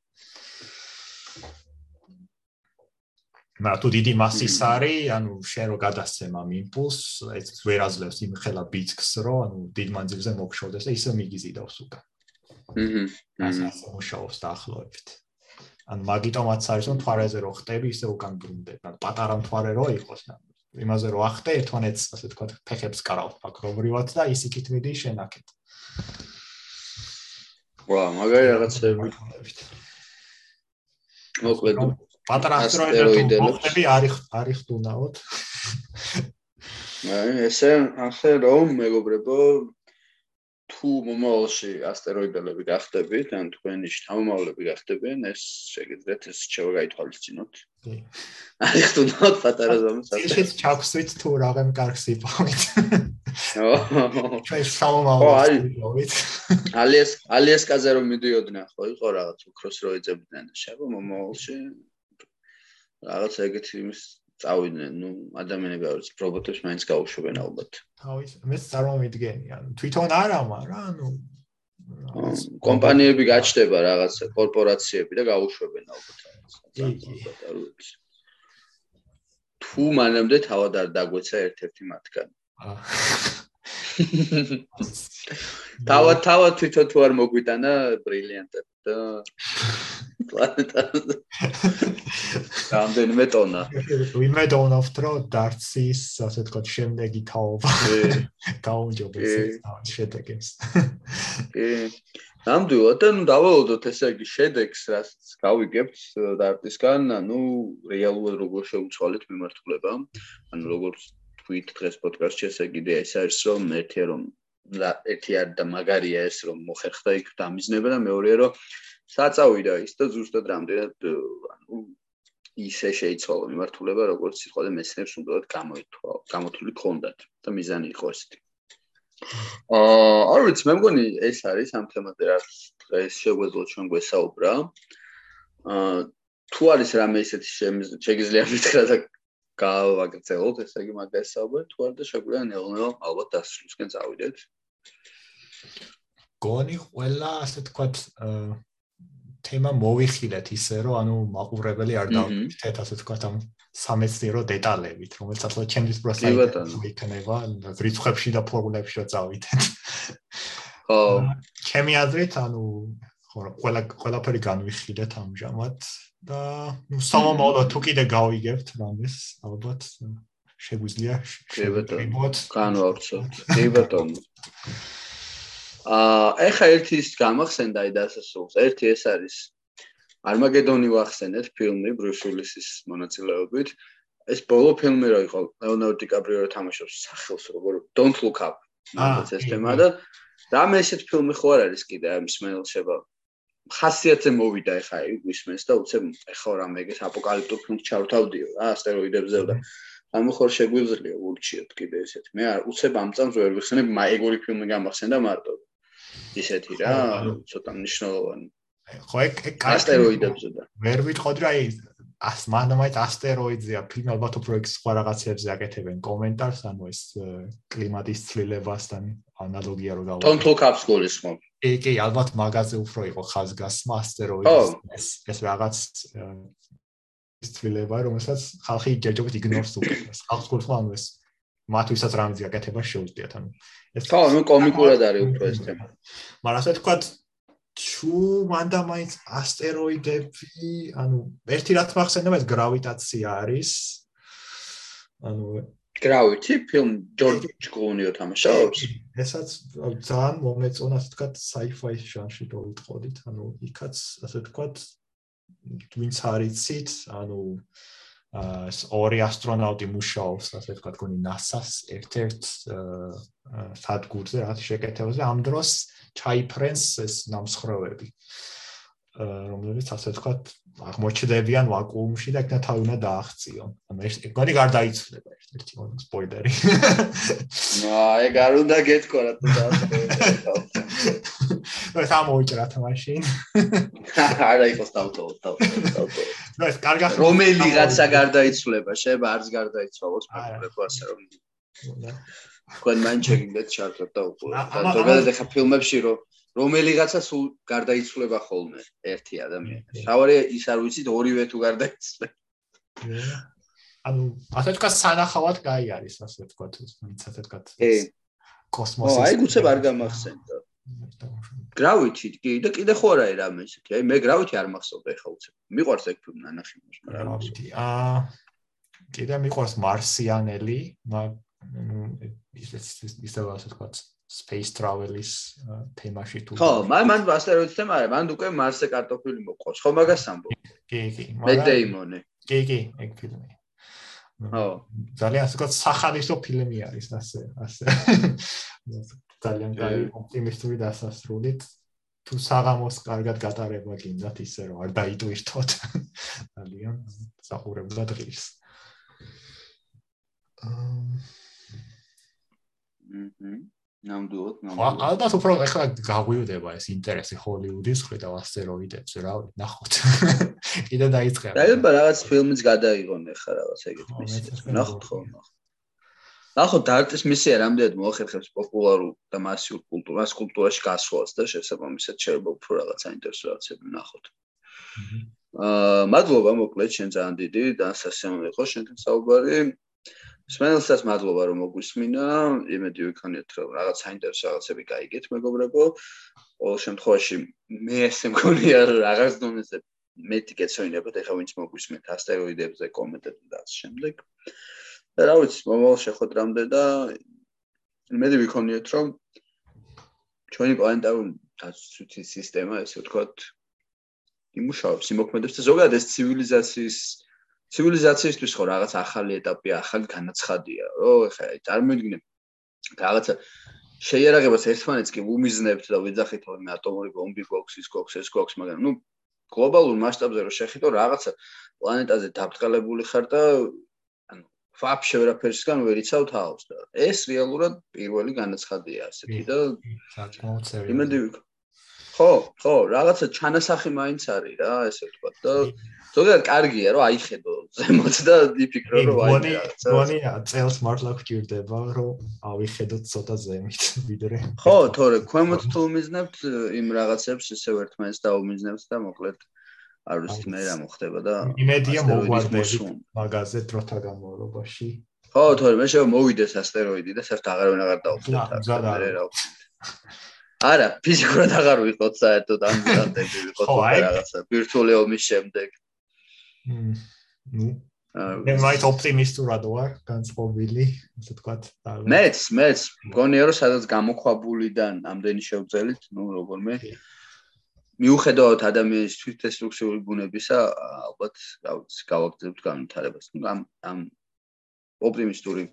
Speaker 2: მაგრამ თუ დიდი მასის არის, ანუ შენ რო გადასცემ ამ იმპულსს, ეს ვერ აძლევს იმ ხელა ბიცკს, რომ ანუ დიდ მანძილზე მოგშოვდეს და ისე მიგიზიდავს უკან.
Speaker 1: აჰა.
Speaker 2: ასე მუშაობს დაახლოებით. ან მაგიტომაც არის რომ თვარეზე რო ხტები ისე უკან ბრუნდებ ან პატარა თვარე რო იყოს იმაზე რო ახტე ერთმანეთს ასე თქვა ფეხებს კარავთ ფაქრობრივად და ის იქით მიდი შენაკეთ.
Speaker 1: ვა მაგარი რაღაცები მოკლედ
Speaker 2: პატარა ასტეროიდები ხტები არის არის თუნაოთ
Speaker 1: აი ესე ასე რომ მეგობრებო თუ მომავალში ასტეროიდები გახდებით, ან თქვენი შთამომავლები გახდებიან, ეს შეგიძლიათ ეს შევა გაითვალისწინოთ. კი. აი ხთუნოთ პატარა ზომის
Speaker 2: ასტეროიდები. ისიც ჩაგვსვით თუ რაღენ კარგს იპოვით. ჩვენ შთამომავლები.
Speaker 1: ალიეს ალიესკაზე რომ მიდიოდნენ, ხო, იყო რაღაც უქროს რო ეძებდნენ და შევა მომავალში რაღაც ეგეთი იმის წავიდნენ, ну, ადამიანები არის, რობოტებს მაინც გაუშვებენ ალბათ.
Speaker 2: თავის მეც წარმომიდგენი, ანუ თვითონ არა, მაგრამ ანუ
Speaker 1: კომპანიები გაჩნდება რაღაც კორპორაციები და გაუშვებენ ალბათ რაღაც. თუ მანამდე თავად არ დაგვეცა ერთ-ერთი მათგანი. თავად თავად თვითონ თუ არ მოგვიტანა ბრილიანტები და პლანეტაზე. რამდენიმე ტონა.
Speaker 2: ვინმე დონავთ რომ დარცის ასე თქვა შემდეგი თაობა. გაუნჯობეს შედეგებს.
Speaker 1: კი. ნამდვილად და ნუ დავალოდოთ ესე იგი შედეგს რაც გავიგებთ დარტისგან, ანუ რეალურად როგორ შეუცვალეთ მიმართულება. ანუ როგორ თქვით დღეს პოდკასტში ესე იგი ეს არის რომ ერთია რომ და ერთი არ და მაგარია ეს რომ მოხერხდა იქ დამიზნება და მეორეა რომ საწავიდა ის და ზუსტად რამდენად ანუ ისე შეიცვალა მიმართულება როგორც სიტყვა და მეცნიერს უნდათ გამოითვალა გამოთვლილი ქონდათ და მიზანი იყო ესეთი აა არ ვიცი მე მგონი ეს არის ამ თემაზე რაც დღეს შეგვეძლო ჩვენ გვესაუბრა აა თუ არის რამე ისეთი შეგიძლია მითხრა და გავაგრძელოთ, ესე იგი მაგას საუბარი, თუ არ და შეგვიძლია ნელ-ნელა ალბათ დასრულსკენ წავიდეთ.
Speaker 2: გონი ყველა ასე თქვათ თემა მოვიხილეთ ისე რომ ანუ მაყურებელი არ დავიქეთ ასე თქვათ ამ სამეცნიერო დეტალებით, რომელსაც ახლა ჩემთვის პროსაიტი იქნება რიცხვებში და ფორმულებში რა წავიდეთ.
Speaker 1: ხო,
Speaker 2: ჩემი აზრით ანუ ყველა ყველაფერი განვიხილეთ ამჟამად და ნუ სამომავლო თუ კიდე გავიგებთ რამეს ალბათ შეგვიძლია
Speaker 1: შევეთოთ განვავრცოთ. კი ბატონო აა ეხა ერთი ის გამახსენდა აი დასასრულს ერთი ეს არის არმაგედონი ვახსენეთ ფილმი ბრუს უილისის მონაწილეობით ეს ბოლო ფილმი რო იყო ლეონარდო დიკაპრიო თამაშობს სახელს როგორ don't look up აა ეს თემა და რამე ესეთ ფილმი ხო არ არის კიდე ამ სმელშება ხასიათზე მოვიდა ეხა იგვისმენს და უცებ ეხა რა მეგეს აპოკალიფტურ ფილმს ჩავთავდიო რა ასტეროიდებზე და ანუ ხარ შეგვიძლია ურჩიოთ კიდე ესეთი. მე უცებ ამ წამს ვერ ვიხსენებ მაგური ფილმი გამახსენდა მარტო. ისეთი რა, ცოტა მნიშვნელოვანი.
Speaker 2: ხო ეგ
Speaker 1: ასტეროიდებზე და.
Speaker 2: ვერ ვიტყოდი რა ას მანდამაით ასტეროიდზეა ფილმი ალბათ უფრო ეგ სხვა რაღაცებზე აკეთებენ. კომენტარს ანუ ეს კლიმატის ცვლილებასთან ანალოგია რო
Speaker 1: დავა Don't look up schools ხო
Speaker 2: კი კი ალბათ მაგაზე უფრო იყო ხაზგასმა ასტეროიდის ეს ეს რაღაც ცვლილება რომელსაც ხალხი ჯერჯერობით იგნორს უკეთებს ხალხს გულს ანუ ეს მათვისაც რამზე აკეთება შეუძლიათ ანუ
Speaker 1: ეს ხო ნუ კომიკურად არის უფრო ეს თემა
Speaker 2: მაგრამ ასე თქვა თუ მანდა მაინც ასტეროიდები, ანუ ერთი რაც მახსენდება ეს გრავიტაცია არის. ანუ
Speaker 1: გრავიტი ფილმ ჯორჯ კლუნიო თამაშობს.
Speaker 2: ესაც ძალიან მომეწონა ასე თქვა sci-fi ჟანრში დავიტყოდით, ანუ იქაც ასე თქვა twins არიცით, ანუ აა ორი ასტრონავტი მუშაობს, ასე თქვა თქვენი NASA-ს ერთ-ერთ სადგურზე, რაღაც შეკეთებაზე ამ დროს ჩაიფრენს ეს ნამსხვრევები რომლებიც ასე ვთქვათ აღმოჩნდებიან ვაკუუმში და იქნა თავი უნდა დააღწიონ. ანუ ეს ეგარი გარდაიცვლება ერთ-ერთი მოდო სპოილერი.
Speaker 1: აა ეგ არ უნდა გეთქვა რა თუ დაასპოილერებ.
Speaker 2: ნუ სამოიჭრა თამაში.
Speaker 1: არა იყოს დავტო, დავტო.
Speaker 2: ნუ ეს კარგა
Speaker 1: რომელიღაცა გარდაიცვლება, შეიძლება არც გარდაიცვალოს, მაგრამ ასე რომ თქვენ მან შეგინდეთ ჩართოთ და უყურეთ. და ზოგადად ახლა ფილმებში რომ რომელიღაცა სულ გარდაიცვლება ხოლმე ერთი ადამიანი. თავარი ის არ ვიცით ორივე თუ გარდაიცვლება.
Speaker 2: ანუ ასე თქვა სანახავად кай არის ასე თქვა ვინც ასე თქვა. კოსმოსი.
Speaker 1: აი გუცებ არ გამახსენდა. გრავიტი კი და კიდე ხო არა რამე ისეთი. აი მე გრავიტი არ მახსოვდა ეხლა უცებ. მიყვარს ეგ ფილმი ნანახი მაგრამ
Speaker 2: გრავიტი. აა კიდე მიყვარს მარსიანელი, მაგრამ ის ის ასე თქვა space travel-ის თემაში თუ
Speaker 1: ხო, მან მან ასტეროიდს თემა არის, მან უკვე მარსზე კარტოფილი მოყავს. ხო, მაგას ამბობ.
Speaker 2: კი, კი,
Speaker 1: მაგრამ მედეიმონი.
Speaker 2: კი, კი, ეგ ფილმი.
Speaker 1: ხო.
Speaker 2: ძალიან ასე თქვა სახალისო ფილმი არის ასე, ასე. ძალიან კაი ოპტიმისტური დასასრულით. თუ საღამოს კარგად გატარება გინდათ ისე რომ არ დაიტვირთოთ. ძალიან სახურებდა დღის. აა
Speaker 1: აჰა. ნამდვილად, ნამდვილად.
Speaker 2: ალბათ უფრო ახლა გაგვიუდება ეს ინტერესი ჰოლივუდის ხრით ასტეროიდებს, რა ვიცი, ნახოთ. კიდე დაიწყება.
Speaker 1: დაიბა რაღაც ფილმიც გადაიღონ ახლა რაღაც ეგეთ მისია. ნახოთ ხო, ნახოთ. ნახოთ დარტის მისია რამდენად მოახერხებს პოპულარულ და მასიურ კულტურას, კულტურაში გასვლას და შესაბამისად შეიძლება უფრო რაღაც საინტერესო რაღაცები ნახოთ. აა მადლობა მოკლედ შენ ძალიან დიდი და სასიამოვნო იყო შენთან საუბარი. სმენელსაც მადლობა რომ მოგვისმინა. იმედი ვიქონიათ რომ რაღაც საინტერესო რაღაცები გაიგეთ მეგობრებო. ყოველ შემთხვევაში მე ესე მგონია რომ რაღაც დონეზე მეტი გეცოინებათ ეხა ვინც მოგვისმენთ ასტეროიდებზე კომენტები და ამ შემდეგ. და რა ვიცი, მომავალ შეხვედრამდე და იმედი ვიქონიათ რომ ჩვენი პლანეტარული დაცვითი სისტემა ესე ვთქვათ იმუშავებს, იმოქმედებს და ზოგადად ეს ცივილიზაციის ცივილიზაციისთვის ხო რაღაც ახალი ეტაპია, ახალი განაცხადია, რო ეხლა წარმოგიდგენთ რაღაცა შეიარაღებას ერთმანეთს კი უმიზნებთ და ვიძახით რომ ატომური ბომბი გვაქვს, ის გვაქვს, ეს გვაქვს, მაგრამ ნუ გლობალურ მასშტაბზე რო შეხიტო რაღაცა პლანეტაზე დაბრწყელებული ხარ და ვაფშე ვერაფერსგან ვერ იცავ თავს და ეს რეალურად პირველი განაცხადია ასეთი და
Speaker 2: საკმაოდ ცერი.
Speaker 1: იმედი ვიქ. ხო, ხო, რაღაცა ჩანასახი მაინც არის რა, ესე ვთქვა და ზოგადად კარგია რომ აიხედო ზემოთ და იფიქრო რომ
Speaker 2: აი რაღაცა. გონია, წელს მართლა გვჭირდება რომ ავიხედოთ ცოტა ზემით ვიდრე.
Speaker 1: ხო, თორე ქვემოთ თუ მიზნებთ იმ რაღაცებს ისევ ერთმანეთს დაუმიზნებთ და მოკლედ არ ვიცი მე რა მოხდება და
Speaker 2: იმედია მოგვარდებით მაგაზე დროთა განმავლობაში.
Speaker 1: ხო, თორე მე შეიძლება მოვიდეს ასტეროიდი და საერთოდ აღარ ვენა აღარ დავხდეთ.
Speaker 2: მე რა
Speaker 1: არა, ფიზიკურად აღარ ვიყოთ საერთოდ ამ ჟანრები ვიყოთ რაღაცა ვირტუალური ომის შემდეგ.
Speaker 2: ნუ მე მაით ოპტიმისტურად ვარ განწყობილი, ასე ვთქვათ.
Speaker 1: მეც, მეც მგონია რომ სადაც გამოქვაბულიდან ამდენი შევძელით, ნუ როგორმე მიუხედავად ადამიანის თვითდესტრუქციული ბუნებისა, ალბათ, რა ვიცი, გავაგზავნებთ განვითარებას. ნუ ამ ამ ოპტიმისტური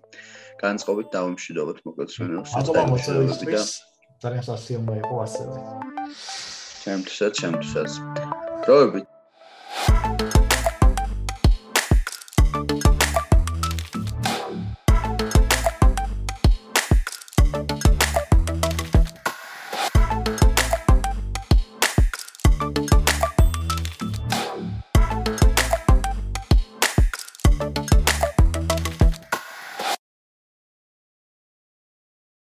Speaker 1: განწყობით დავიმშვიდობოთ მოკლედ ჩვენს
Speaker 2: სისტემაში და ძალიან სასიამოვნო იყო ასევე.
Speaker 1: ჩემთვისაც, ჩემთვისაც. დროებით.